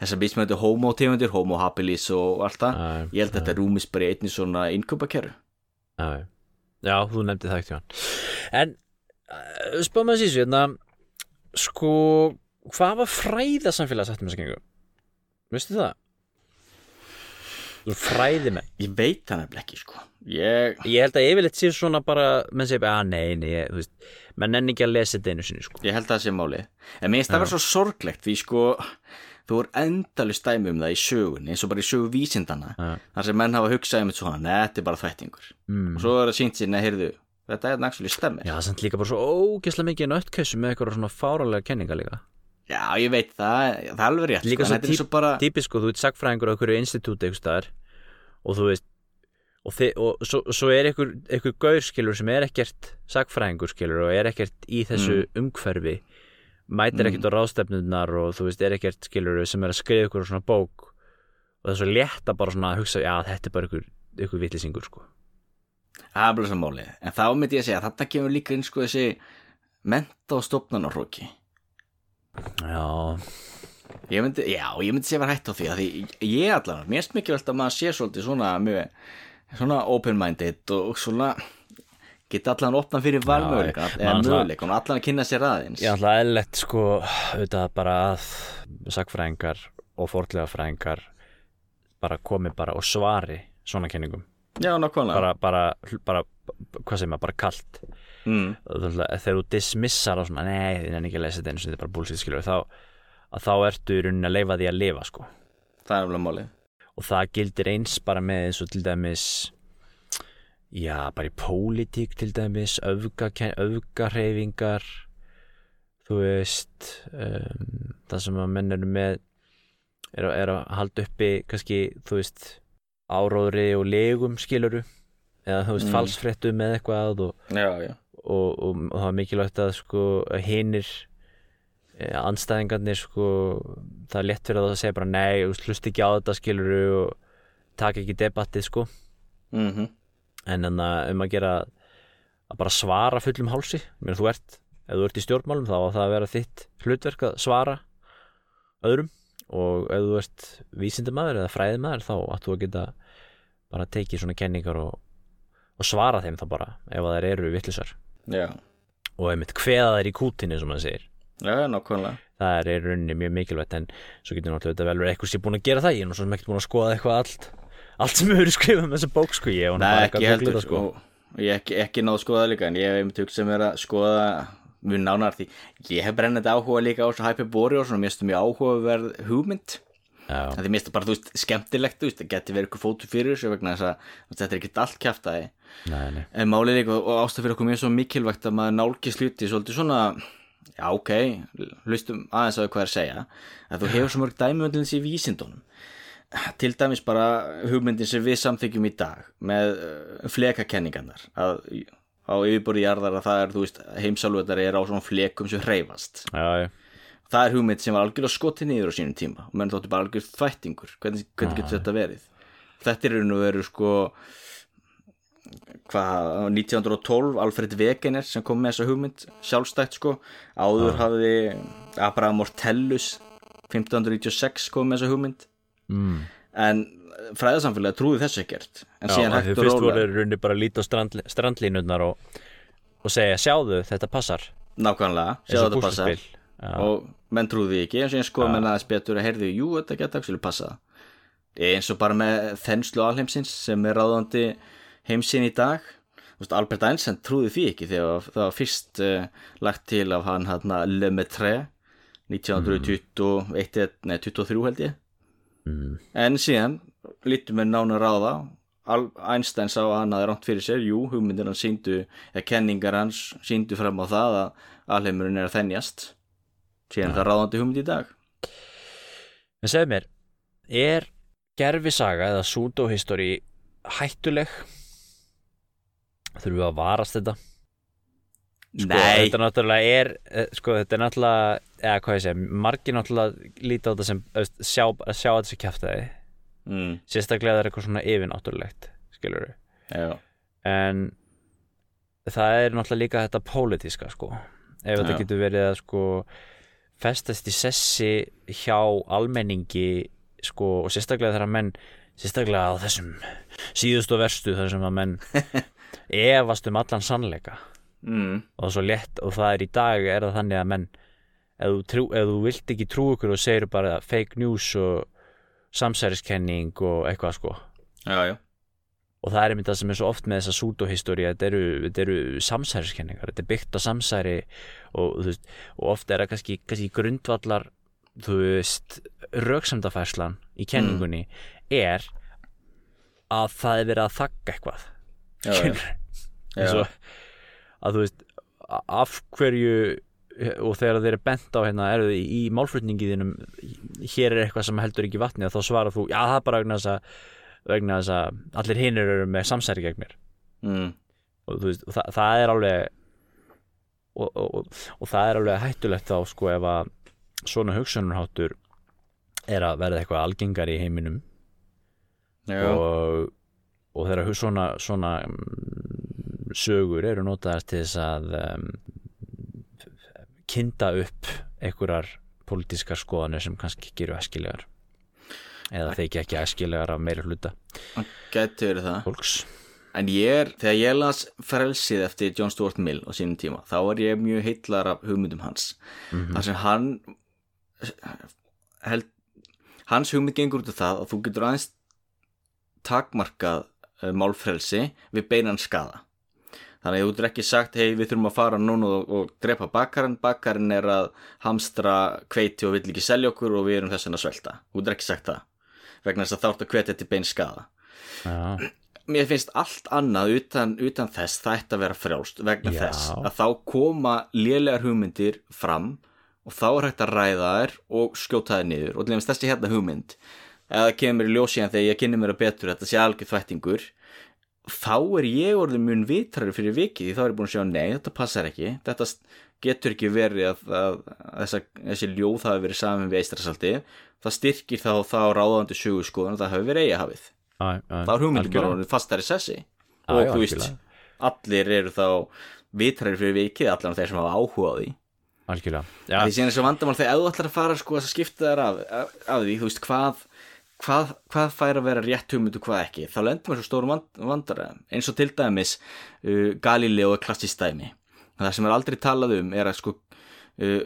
þessar mismöndu homo-tegundir, homo habilis og allt það, ég held að þetta rúmis bara í einni svona innköpakerru já, þú nefndi það ekki hann En uh, spáðum að sísu hérna sko, hvað var fræða samfélag sagt um þessa gengu? Veistu það? Fræði með ég veit það nefnilega ekki sko. Ég, Ég held að yfirleitt sé svona bara menn segir að nei, nei, ég, þú veist menn enn ekki að lesa þetta einu sinni, sko. Ég held að það sé málið. En mér finnst það vera svo sorglegt því sko þú er endalist dæmi um það í sögun eins og bara í sögu vísindana Já. þar sem menn hafa hugsað um þetta svona, neða, þetta er bara þvættingur. Mm. og svo er það sínt sér, neða, heyrðu þetta er nægtsfjöli stemmi. Já, samt líka bara svo ógeðslega mikið nöttkessu með eitthvað svona fáralega kenninga líka. Já, ég veit það, það er alveg rétt Líka svo er svo bara Típisk, sko, þú ert sagfræðingur á einhverju institúti eitthvað staðar og þú veist og, þi, og svo, svo er einhver, einhver gaur skilur sem er ekkert sagfræðingur skilur og er ekkert í þessu umhverfi mætir ekkert á ráðstefnunar og þú veist, er ekkert skilur sem er að skrifa ykkur svona bók og það er svo létt að bara svona hugsa já, þetta er bara ykkur, ykkur vitlisingur sko. Það er bara svo málið. En þá myndi ég að segja að þetta kemur líka inn sko þessi menta og stofnanarhóki. já, Ég myndi, já, ég myndi segja að vera hætt á því að því ég allan, mér finnst mikilvægt að maður sé svolítið svona mjög, svona open-minded og svona geta allan opnað fyrir valmöguleika eða möguleika og allan að kynna sér aðeins. Er alltaf eðlilegt sko, auðvitað bara að sagfræðingar og fordlega fræðingar bara komi bara og svari svona kenningum Já, nákvæmlega. Bara, bara, bara, hvað segir maður, bara kalt. Mm. þegar þú dismissar og svona, nei, þið er ekki að lesa þetta eins og þetta er bara búlsið skilur þá, að þá ertu í rauninni að leifa því að lifa sko. Það er alveg málið. Og það gildir eins bara með eins og til dæmis já, bara í pólitík til dæmis öfga- öfgareyfingar þú veist um, það sem að menn eru með er, að- er að halda uppi kannski, þú veist áróðri og legum skiluru eða þú veist Mm. falsfréttum eða eitthvað og, Já, já. og, og, og það er mikilvægt að sko hinnir anstæðingarnir sko það er létt fyrir það að segja bara nei hlust ekki á þetta skiluru og taka ekki debattið sko. Mm en en að um að gera að bara svara fullum hálsi Mér, þú ert, ef þú ert í stjórnmálum þá á það að vera þitt hlutverk að svara öðrum. Og ef þú ert vísindamaður eða fræðimaður þá að geta bara tekið svona kenningar og, og svara þeim þá bara ef að þær eru vittlisar og einmitt hveða þær í kútinu sem maður segir. Já, nákvæmlega. Það er í rauninni mjög mikilvægt en svo getur náttúrulega vel verið eitthvað sem búin að gera það. Ég er sem ekkert búin að skoða eitthvað allt allt sem hefur skrifað með þessa bók sko ég og Nei, ekki heldur sko. og ég hef ekki, ekki náð að skoða líka en ég hef einmitt hugst sem er að skoða mjög nánar því ég hef brennandi áhuga líka á þessu Hyperborean og svona mjög áhugaverð hugmynd. Já, Það er mest bara, þú veist, skemmtilegt, þú veist, það geti verið ykkur fótu fyrir þessu vegna þess að þetta er ekkert allt nei, nei. En málið líka og ástæð fyrir okkur mjög svo mikilvægt að maður nálgist hluti svolítið svona, já, ok, hlustum aðeins því hvað er að segja, að þú hefur svo mörg dæmi til þessi í vísindunum. Til dæmis bara hugmyndin sem við samþykjum í dag með uh, flekakenningarnar, að á yfirborði jarðar að það er, þú veist, heimsálfuðar er á svona flekum sem hreyfast. Já, já, það er hugmynd sem var algjörlega skotið niður á sínum tíma og menn þóttu bara algjör þvættingur. Hvernig, hvernig getur þetta verið? Þetta er raun og veru sko hvað, 1912 Alfred Wegener sem kom með þessa hugmynd sjálfstætt sko, áður hafði Abraham Ortellus 1596 kom með þessa hugmynd mm. en fræðarsamfélagi trúði þessu ekkert. En já síðan hægt og fyrst voru rauninni bara að líta á strandli, strandlínurnar og, og segja sjáðu þetta passar. Nákvæmlega, eins sjáðu þetta passa púsluspil. Já, og menn trúði ekki eins og ég skoða menn aðeins betur að heyrðu, jú, þetta geta ekki passa eins og bara með þenslu alheimsins sem er ráðandi heimsinn í dag. Þú veist, Albert Einstein trúði því ekki þegar það var fyrst uh, lagt til af hann hann Lemaitre 1921 nei 23 held ég mm. en síðan lítum við nána ráða Al Einstein sá að hann hafði rámt fyrir sér jú, hugmyndir hann síndu eða kenningar hans síndu fram á það að alheimurinn er að þennjast síðan er það ráðandi hugmynd í dag En segðu mér, er gerfisaga eða pseudohistory hættuleg? Þurfum við að varast þetta? Sko, Nei, þetta náttúrulega er eh, sko, þetta er náttúrulega, eða hvað ég segi margir náttúrulega líta á þetta sem veist, sjá, að sjá þetta sem kjaftaði mm, sérstaklega það er eitthvað svona yfir náttúrulegt skilur við, já, en það er náttúrulega líka þetta pólitíska sko, ef þetta getur verið að sko festast í sessi hjá almenningi sko, og sérstaklega þegar menn sérstaklega á þessum síðustu og verstu þar sem að menn efast um allan sannleika mm, og svo létt og það er í dag er það þannig að menn ef þú, trú, ef þú vilt ekki trú ykkur og segir bara fake news og samsæriskenning og eitthvað sko. Já, já. Og það er einmitt það sem er svo oft með þessa sútohistorí þetta eru, þetta eru samsæriskenningar þetta er byggt á samsæri og, veist, og oft er það kannski, kannski grundvallar þú veist rauksamdafærslan í kenningunni er að það er verið að þakka eitthvað. Eins og að þú veist af hverju og þegar þeir eru bent á hérna eru þið í málflutningi þínum hér er eitthvað sem heldur ekki vatni þá svarar þú, já það er bara vegna þess að vegna þess að allir hinnir eru með samsæri gegn mér. Mm. og þú veist, og það, það er alveg og, og, og, það er alveg hættulegt þá sko ef að svona hugsunarháttur er að verða eitthvað algengar í heiminum. Já, og, og hu- svona, svona sögur eru notaðar til þess að um, kynda upp einhverjar pólitískar skoðanir sem kannski ekki eru æskilegar eða þykja ekki æskilegar af meiri hluta gæti verið það fólks En ég er, þegar ég las frelsið eftir John Stuart Mill á sínum tíma, þá var ég mjög heillar af hugmyndum hans. Þar sem hann held, hans hugmynd gengur út af það að þú getur aðeins takmarkað uh, málfrelsi við beinan skada. Þannig að þú getur ekki sagt, hei við þurfum að fara núna og, og drepa bakkarinn, bakkarinn er að hamstra kveiti og vill ekki selja okkur og við erum þess vegna að svelta. Þú getur ekki sagt það, vegna þess að þátt að hvetja til bein skada Já, mér finnst allt annað utan, utan þess það ætti að vera frjálst vegna Já. þess að þá koma lélegar hugmyndir fram og þá er hægt að ræða þær og skjóta þær niður og til dæmis þessi hérna hugmynd eða kemur í ljósíðan þegar ég kynni mér að betur þetta sé algjör þvættingur þá er ég orðið mun vitrari fyrir vikið þá er ég búin að sjá nei, þetta passar ekki. Þetta getur ekki verið að, að, að þessa, þessi ljóð hafi verið saman við eistrasaldi það styrkir þá þá ráðandi sögu skoðan að það hafi verið eigahafið þá er hugmyndum bara orðið fastari sessi. Og þú veist, allir eru þá vitræri fyrir vikið, allan þeir sem hafa áhuga á því. Algjörlega. Því síðan þessu vandamál þegar þú ætlar að fara sko að skipta af, af, af því, þú veist, hvað hvað, hvað fær að vera rétt hugmynd og hvað ekki? Þá lendum við svo stórum vand, vandara eins og til dæmis uh, Galileo er klassist dæmi. Það sem er aldrei talað um er að sko uh,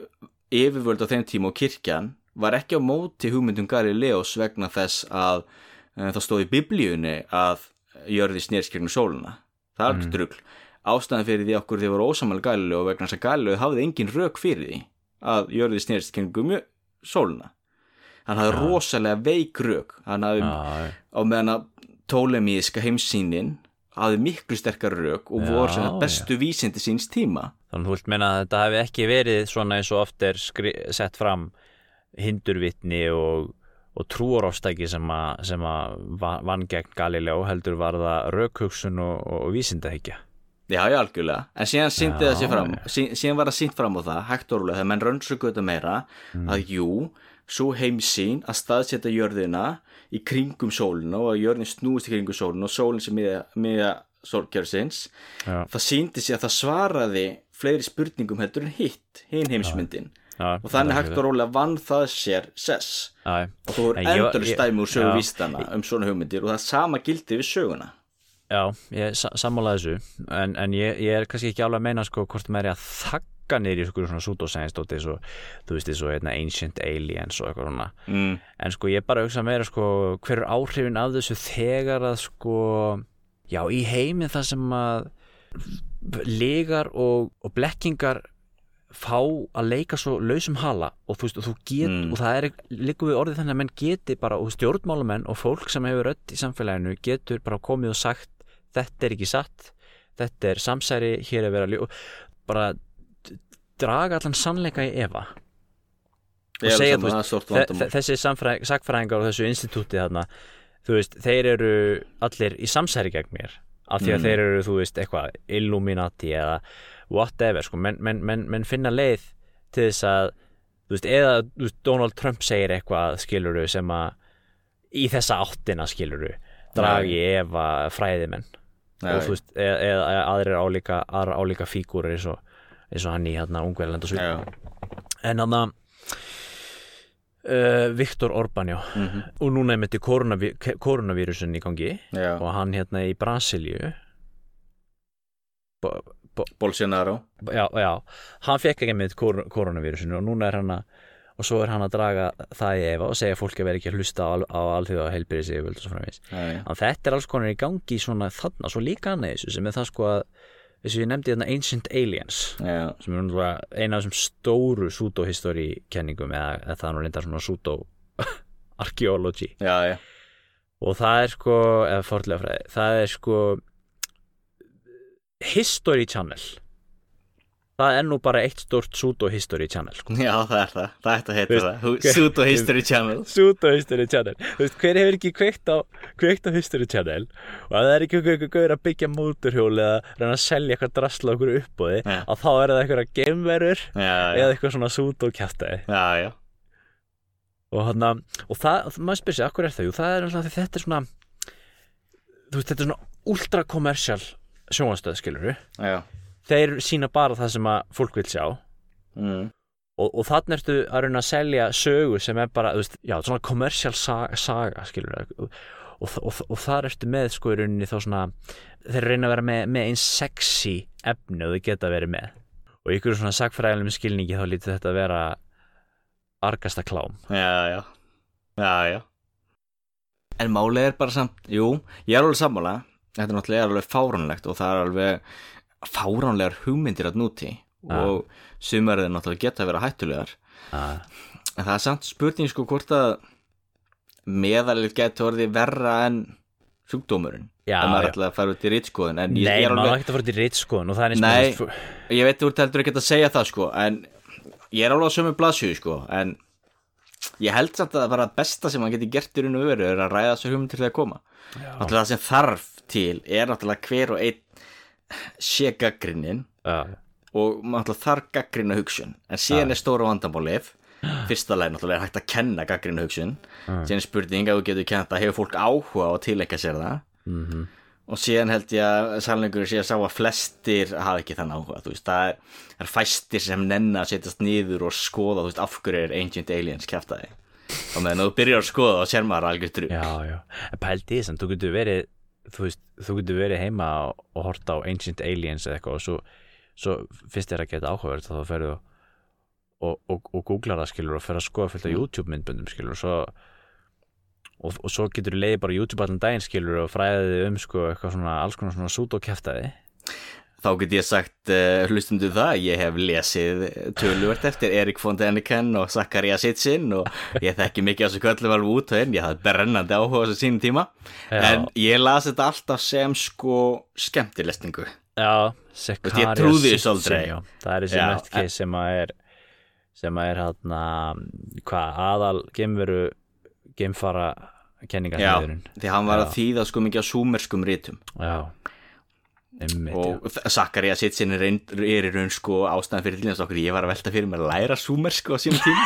yfirvöld á þeim tíma og kirkjan var ekki á móti hugmyndum Galileos vegna þess að uh, það stóð í biblíunni að jörði snýrst gegnum sóluna það er ekki drugl ástæðan fyrir því okkur því voru ósamal Galileo vegna þess að Galileo hafði engin rök fyrir því að jörði snýrst mjö- sóluna hann hafði rosalega veik hafði já, á meðan að tólemíska heimsýnin hafði miklu sterkar rök og voru sem já. bestu vísindi síns tíma. Þannig að þú vilt menna að þetta hefði ekki verið svona eins og oft er sett fram hindurvitni og, og trúarástæki sem að, að vann gegn Galileo heldur var það rökhugsun og, og, vísindahyggja. Já, já, algjörlega, en síðan síndi það sér fram síðan var það sínt fram á það, hægt og rólega þegar menn rönnsöku þetta meira Mm. að jú, svo heimsýn að staðsetja jörðina í kringum sólina og að jörðin snúist í kringum sólina og sólin sem miða, miða sólkjörsins Já. það síndi sér að það svaraði fleiri spurningum heldur en hitt hinn heimsmyndin. Já, og þannig hægt og rólega vann það sér sess. Já, og þú er endur stæmi úr sögu vístana um svona hugmyndir og það sama gildi við söguna. Já, ég sa sammála þessu. En, en ég, ég er kannski ekki alveg að meina sko hvort maður er að þakka niður í sko svona pseudoscience eins og þú veist eins og hérna, ancient aliens og eitthvað svona mm. en sko ég bara hugsa meira sko hver er áhrifin af þessu þegar að sko já í heiminn það sem að legar og, og blekkingar fá að leika svo lausum hala og þú veist og þú get Mm. og það er líka við orðið þannig að menn geti bara og stjórnmálamenn og fólk sem hefur rödd í samfélaginu getur bara komið og sagt þetta er ekki satt þetta er samsæri, hér er verið að ljó bara draga allan sannleika í Ég er segja, þú þe- þessi sagfræðingar og þessu institúti þarna þú veist, þeir eru allir í samsæri gegn mér af því að Mm. þeir eru, þú veist, eitthvað Illuminati eða whatever sko, menn men, men, men finna leið til þess að, þú veist, eða þú veist, Donald Trump segir eitthvað skiluru sem að í þessa áttina skiluru, dragi efa fræðimenn. Og þú veist, eða, eða aðrir álíka aðra álíka fígúrir eins og, eins og hann í hérna ungverðland og svo en hann að uh, Viktor Orbán já. Mhm, og núna er með koronaví koronavírusin í gangi. Já. og hann hérna í Brasilíu. Bo, bo, Bolsonaro. já, já, hann fekk ekki með kor koronavírusin og núna er hann að og svo er hann að draga það í efa og segja að fólki verði ekki að hlusta á, á alþjóða heilbyrðis yfirvöld og svo framvegis. já. En þetta er alls konar í gangi í svona þarna, svo líka annað í þessu sem er það sko að og ég nefndi þarna Ancient Aliens Já, sem er náttúrulega eina af þessum stóru pseudo-history kenningum eða, eða það er nú reyndar svona pseudo-archaeology og það er sko, eða forðlega fræði það er sko History Channel það er nú bara eitt stort Sudo History Channel sko. Já, það er það, það ætti að heita Veist, það. Hu- Sudo History Channel. Sudo History Channel. Þú veist, hver hefur ekki kveikt á, kveikt á History Channel? Og ef það er ekki einhver gauður að byggja móturhjól eða reyna að selja eitthvað drasla okkur uppbóði Já. að þá er það eitthvað geimverur Já, já, eða eitthvað svona Sudo kjæftæði já, já. Og, hana, og það, maður spyrir sig, akkur er það? Jú, það er alltaf því þetta er svona þú veist, þetta er svona ultra kommersial sjónvastöð, skilur Já, þeir sína bara það sem að fólk vil sjá. Mm. og, og þannig ertu að reyna að selja sögu sem er bara, þú veist, já, svona kommersial saga, saga skilur og, og, og, og þar ertu með, sko, í rauninni þá svona, þeir reyna að vera með, með eins sexy efni og þau geta verið með. Og ykkur svona sagfræðilegum skilningi þá lítið þetta að vera argasta klám. Já, já. Já, já. En málið er bara samt, jú, ég er alveg sammála. Þetta er náttúrulega alveg fáránlegt og það er alveg fáránlegar hugmyndir að núti og sumar er náttúrulega geta að vera hættulegar ah. En það er samt spurning sko hvort að meðalið getur orðið verra en sjúkdómurinn Já, ef maður já. ætlaði að fara út í en ég, Nei, er maður alveg, ekkert að fara það er eins Nei. þú- ég veit þú ert heldur ekki að segja það sko en ég er alveg á sömu blaðsjöðu sko en ég held samt að það bara besta sem maður geti gert í raun og veru er að ræða þessu hugmynd til að koma náttúrulega það sem þarf til er náttúrulega hver og einn sé gaggrinnin og náttúrulega þarf gaggrina hugsun. En síðan er stóra vandamálið fyrsta leið náttúrulega er hægt að kenna gaggrina hugsun. Síðan er spurning að þú getur kent að hefur fólk áhuga á að tilenga sér það? Mhm. Og síðan held ég að sannleikur sé að sá að flestir hafa ekki þann áhuga þú veist, það er, er fæstir sem nenna að setjast niður og skoða veist, af hverju er Ancient Aliens kjaftaði? Og meðan þú byrjar að skoða þá sér maður algjör drug Já, já, þess að þú getur verið þú veist, þú getur verið heima og, og horta á Ancient Aliens eða eitthvað og svo, svo fyrst þér að geta áhugaverð þá ferðu og, og, og googlar það skilur og fer að skoða fullt af YouTube myndböndum skilur og svo og, og svo getur þú leiði bara YouTube allan daginn skilur og fræðið um sko eitthvað svona alls konar svona súdókjæftaði þá get ég sagt uh, hlustundu það ég hef lesið töluvert eftir Erik von Däniken og Zakaria Sitsin og ég þekki mikið á þessu köllum alveg út og ég hafði brennandi áhuga á þessu sínum tíma Já. en ég las þetta alltaf sem sko skemmtilestingu Já, þessu Sitsin, aldrei. já. Það er þessi Já, nöttkeið sem að er sem að er hérna hvað aðal geimveru geimfara Já, kenningasmiðurinn því hann var Já. að þýða sko mikið á súmerskum rítum Já Einmitt, og Zakaria Sitsin er, ein- er í raun sko ástæðan fyrir þess okkur. Ég var að velta fyrir mér að læra súmersku á sínum tíma.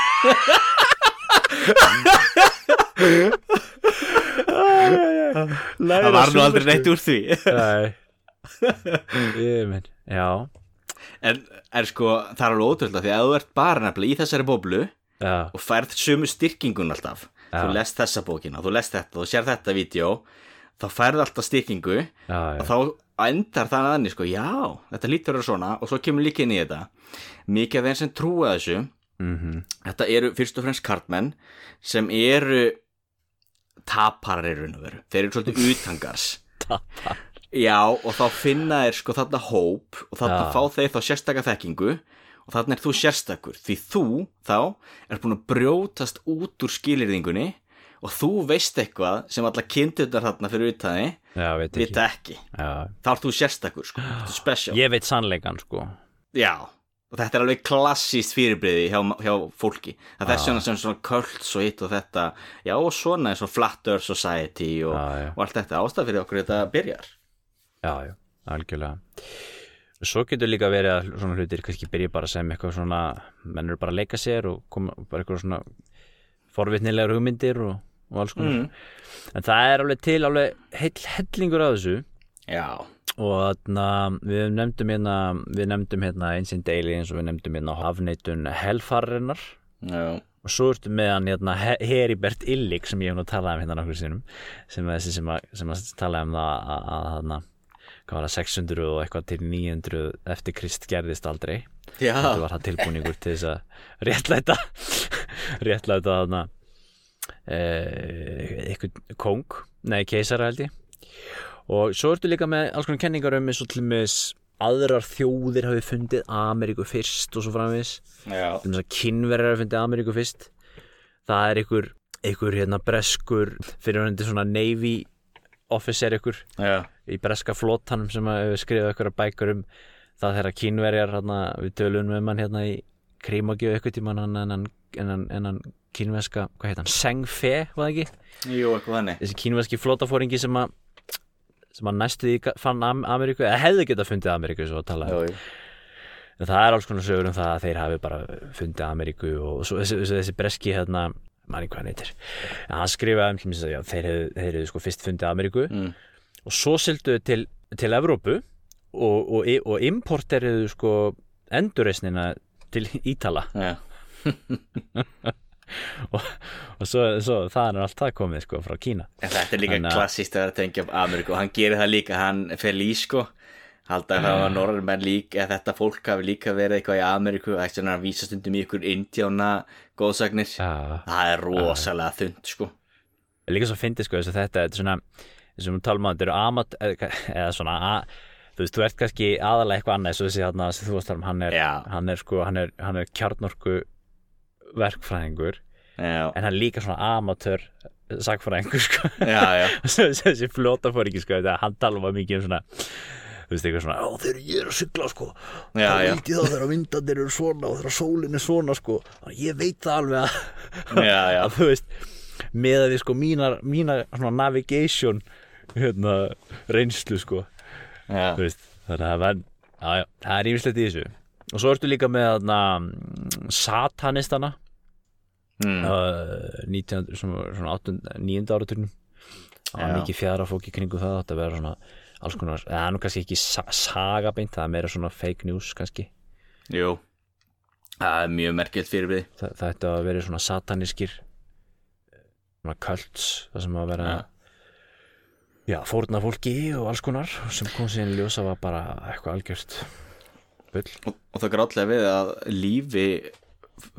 Það var nú aldrei neitt úr því. Nei. En er sko, það er alveg ótrúlega því að þú ert bara nefnilega í þessari bóblu Já, og færð sömu styrkingun alltaf Já. þú lest þessa bókina, þú lest þetta, þú sér þetta vídeo, þá færð alltaf styrkingu já, já, og endar það aðeins sko, já, þetta lítur að vera svona og svo kemur líka inn í þetta. Mikið af þeim sem trúa þessu mhm. þetta eru fyrst og fremst kartmenn sem eru taparar í raun og veru. Þeir eru svolítið utangars. Tapar já og þá finna þeir sko þarna hóp og þarna Já. fá þeir þá sérstaka þekkingu og þarna er þú sérstakur. Því þú þá er búin að brjótast út úr skilirðingunni og þú veist eitthvað sem alla kindurnar þarna fyrir utaði Já, veit ekki. ekki. Þá er þú sérstakur sko, special. Ég veit sannleikan sko. Já, og þetta er alveg klassíst fyrirbriði hjá, hjá fólki. Það er svona sem svona kults og hitt og þetta. Já og svona eins og Flat Earth Society og, Já, já. og allt þetta. Ástæð fyrir okkur þetta byrjar. Já, já, algjörlega. Svo getur líka verið að svona hlutir kannski byrja bara sem eitthvað svona menn eru bara að leika sér og koma bara eitthvað svona forvitnilegar hugmyndir og, og alls konar. Mm. en það er alveg til alveg heill hellingur af þessu. Já, og þarna við nefndum hérna við nefndum hérna Ancient Aliens og við nefndum hérna afneitun Hellfarinnar. Já, og svo ertu með hann hérna He- Heribert Illik sem ég hef nú talað um hérna nokkur sinnum. Sem er þessi sem að, sem að talaði um það að, að, að, að hvað var það 600 og eitthvað til 900 eftir Krist gerðist aldrei. Já. þetta var það tilbúningur til þess að réttlæta réttlæta eh, eitthvað kong nei keisara held ég. Og svo ertu líka með alls konar kenningar um eins og til með aðrar þjóðir hafi fundið Ameríku fyrst og svo að kynverjar hafi fundið Ameríku fyrst. Það er einhver, einhver hérna breskur fyrirhundi svona Navy officer einhver já. í breska flótanum sem að hefur skrifað einhverja bækur um það þegar kínverjar hérna, við tölum um hann hérna í krímagjöf eitthvað tíma hann, en hann, en hann kínverska, hvað heit hann, Seng Fe var það ekki? Jú, eitthvað þannig þessi kínverski flótafóringi sem að sem að næstu því fann Am Ameríku eða hefði getað fundið Ameríku svo að tala. Jú, en það er alls konar sögur um það að þeir hafi bara fundið Ameríku og svo þessi, þessi, breski hérna, manni hvað hann heitir en hann skrifaði um mér að já, þeir hefðu sko fyrst fundið Ameríku Mm. og svo sildu til, til Evrópu og, og, og importeriðu sko endurreisnina til Ítala Já, og svo, svo það er allt það komið sko frá Kína. En þetta er líka Þannig að- klassíst að tengja af Ameríku og hann gerir það líka, hann fer lí sko. Halda að það var norður menn líka eða þetta fólk hafi líka verið eitthvað í Ameríku og þess að hann vísa stundum í ykkur indjána góðsagnir, Já, það er rosalega þund sko. Líka svo fyndið sko þess að þetta, þetta er svona að við talum að þetta eru amat eða eða svona að, þú veist, þú ert kannski aðalega eitthvað annað svo þessi þarna sem þú varst að tala um hann er, hann er sko, hann er, hann er kjarnorku verkfræðingur Já, en hann er líka svona amatör sagfræðingur sko. Þessi flóta fór ekki sko hann tala um mikið um svona þú veist eitthvað svona, ó þegar ég er að sigla sko Já, þá já. veit ég það þegar vindarnir eru svona og þegar sólin er svona sko. Ég veit það alveg að, Já, já. að þú veist með við sko mínar, mínar svona navigation hérna, reynslu sko. Veist, þannig að það er það er ímislegt í þessu og svo ertu líka með mm, satanistana Mm. uh, 19, svona, svona 8, 9. áraturnum það var mikið fjara fólk í kringu það þetta vera svona alls konar, eða nú kannski ekki sa sagabeint, það er meira svona fake news kannski, Jú, það er mjög merkilt fyrir við Þa, það ætti að vera svona satanískir svona cults, það sem að vera Já. já, fórna fólki og alls konar sem kom síðan ljósa var bara eitthvað algjört bull og, og það gráðlega við að lífi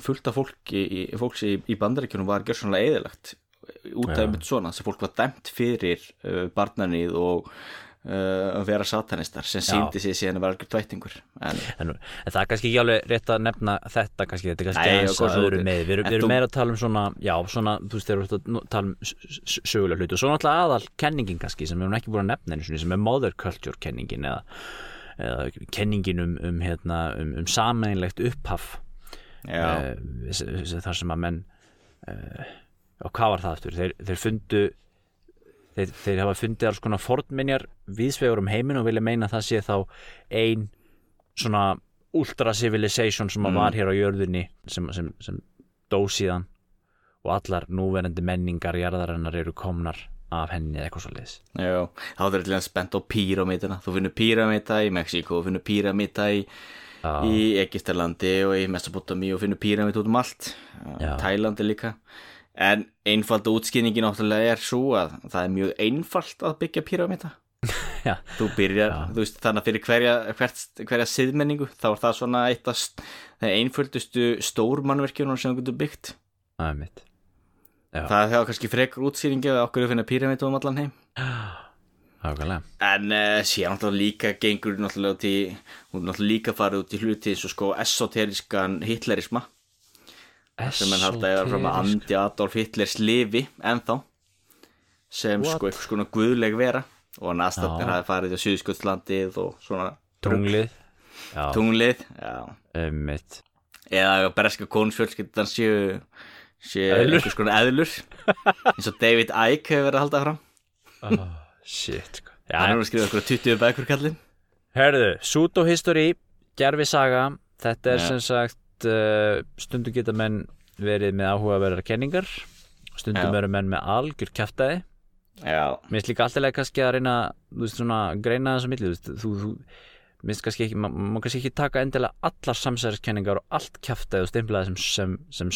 fullt af fólki í, fólks í, í bandaríkjunum var gjörsanlega eðilagt út af einmitt svona sem fólk var dæmt fyrir uh, barnanið og uh, að vera satanistar sem síndi sig síðan að vera algjör tvættingur en en, en það er kannski ekki alveg rétt að nefna þetta kannski, þetta er kannski aðeins að öðru með við erum, við erum meira að tala um svona já, svona, þú veist, þeir eru að nú- tala um sögulega hluti. Og svo náttúrulega aðal kenningin kannski sem við erum ekki búin að nefna einu sinni, sem er mother culture kenningin eða, eða kenningin um, um, hérna, um, um sameinlegt upphaf uh, þar sem að menn uh, og hvað var það aftur? Þeir, þeir fundu þeir, þeir hafa fundið alls konar fornminjar viðsvegur um heiminn og vilja meina að það sé þá ein svona ultra civilization sem að Mm. var hér á jörðinni sem, sem, sem dó síðan og allar núverandi menningar jarðarinnar eru komnar af henni eða eitthvað svo leiðis já þá er þetta spennt á píramítana þú finnur píramíta í Mexíko þú finnur píramíta í, í Egistarlandi og í Mesopotami og finnur píramíta út um allt. Tælandi líka. En einfalda útskýningin náttúrulega er svo að það er mjög einfalt að byggja píramíta Já. þú byrjar, Já. þú veist, þannig að fyrir hverja, hvert, hverja siðmenningu þá er það svona eitt af einföldustu stórmannverkjunum sem þú getur byggt. Það er mitt Já. það hefur kannski frekar útskýringi að okkur finna píramíta um allan heim Ákvæmlega En uh, síðan náttúrulega líka gengur náttúrulega í, hún náttúrulega líka farið út í hluti eins og sko esoterískan hitlerisma sem hann halda að fram að andi Adolf Hitlers lifi ennþá sem What? sko eitthvað svona guðleg vera og næstatnir Já. hafi farið á Suðskjöldslandið og svona Tunglið Já, tunglið já. mitt eða að breska konfjölskyldan séu Eðlur. einhvers konar eðlur eins og David Icke hefur verið að halda fram oh, Shit sko. Já, hann er að skrifa okkur 20 bækur kallinn Herðu, Sudo History, gerfi saga Þetta er Ja. sem sagt uh, stundum geta menn verið með áhugaverðar kenningar stundum Já. eru menn með algjör kjaftaði já, Mér finnst líka alltaf kannski að reyna þú veist svona, greina þessu milli þú, veist, þú, þú mér finnst kannski ekki, ma- má kannski ekki taka endilega allar samsæðiskenningar og allt og stimplaði sem, sem, sem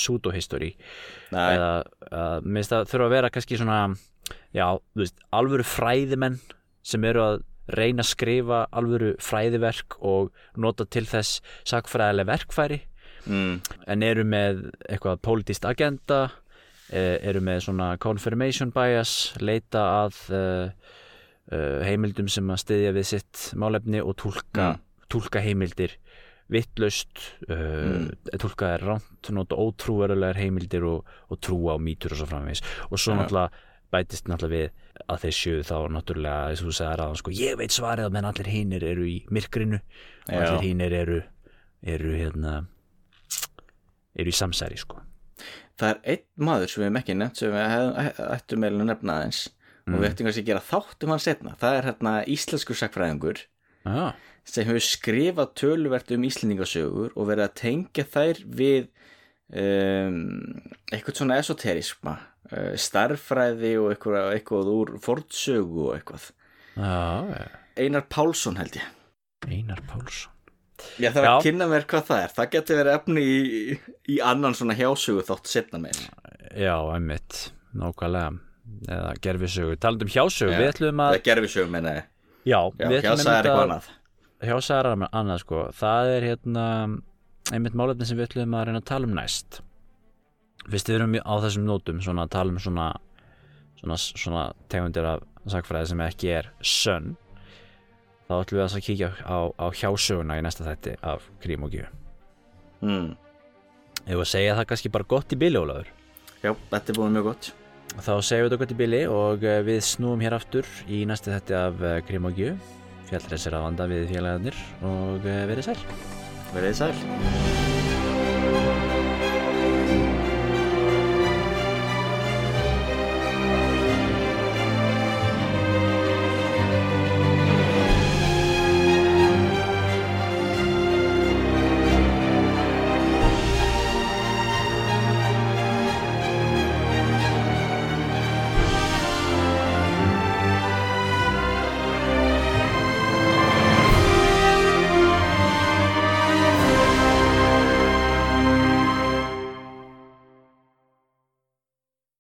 næ, eða uh, mér finnst það þurfa að vera kannski svona já, þú veist, alvöru fræðimenn sem eru að reyna að skrifa alvöru fræðiverk og nota til þess sakfræðileg verkfæri. Mm, en eru með eitthvað politist agenda eh, eru með svona confirmation bias leita að uh, heimildum sem að styðja við sitt málefni og túlka, túlka heimildir vittlaust uh, túlka er ránt, nota ótrúverulegar heimildir og, og trúa á mýtur og svo framvegis. Og svo Já. náttúrulega bætist náttúrulega við að þeir séu þá náttúrulega eins og þú segir að sko, ég veit svarið menn allir hinnir eru í myrkrinu og Já. allir hinnir eru eru hérna eru í samsæri sko. Það er einn maður sem við hefum ekki nefnt sem við ættum meðlega að nefna aðeins og við ættum kannski að gera þátt um hann setna það er hérna íslenskur sakfræðingur Já, sem hefur skrifað töluvert um íslendingasögur og verið að tengja þær við um, eitthvað svona esoterisma uh, starffræði og eitthvað, eitthvað úr fornsögu og eitthvað. Já, Einar Pálsson held ég. Einar Pálsson. Ég þarf Já. að kynna mér hvað það er. Það getur verið efni í, í annan svona hjásögu þátt setna meir Já, einmitt, nákvæmlega eða gerfisögu, talandi um hjásögu Já. við ætlum að, það gerfi sögu menna ég. já, Já, hjásögu er eitthvað að- annað. Hjásæðar annað sko. Það er hérna einmitt málefni sem við ætlum að reyna að tala um næst. Fyrst við erum á þessum nótum svona að tala um svona svona, svona tegundir af sakfræði sem ekki er sönn. Þá ætlum við að kíkja á, á hjásöguna í næsta þætti af Krím og Gjú mm. ef við að segja það kannski bara gott í bili Ólafur? Já, þetta er búin mjög gott þá segjum við þetta gott í bili og eh, við snúum hér aftur í næsta þætti af eh, Krím og Gjú fjallreisir að vanda við félagarnir og eh, verið sæl. Verðið sæl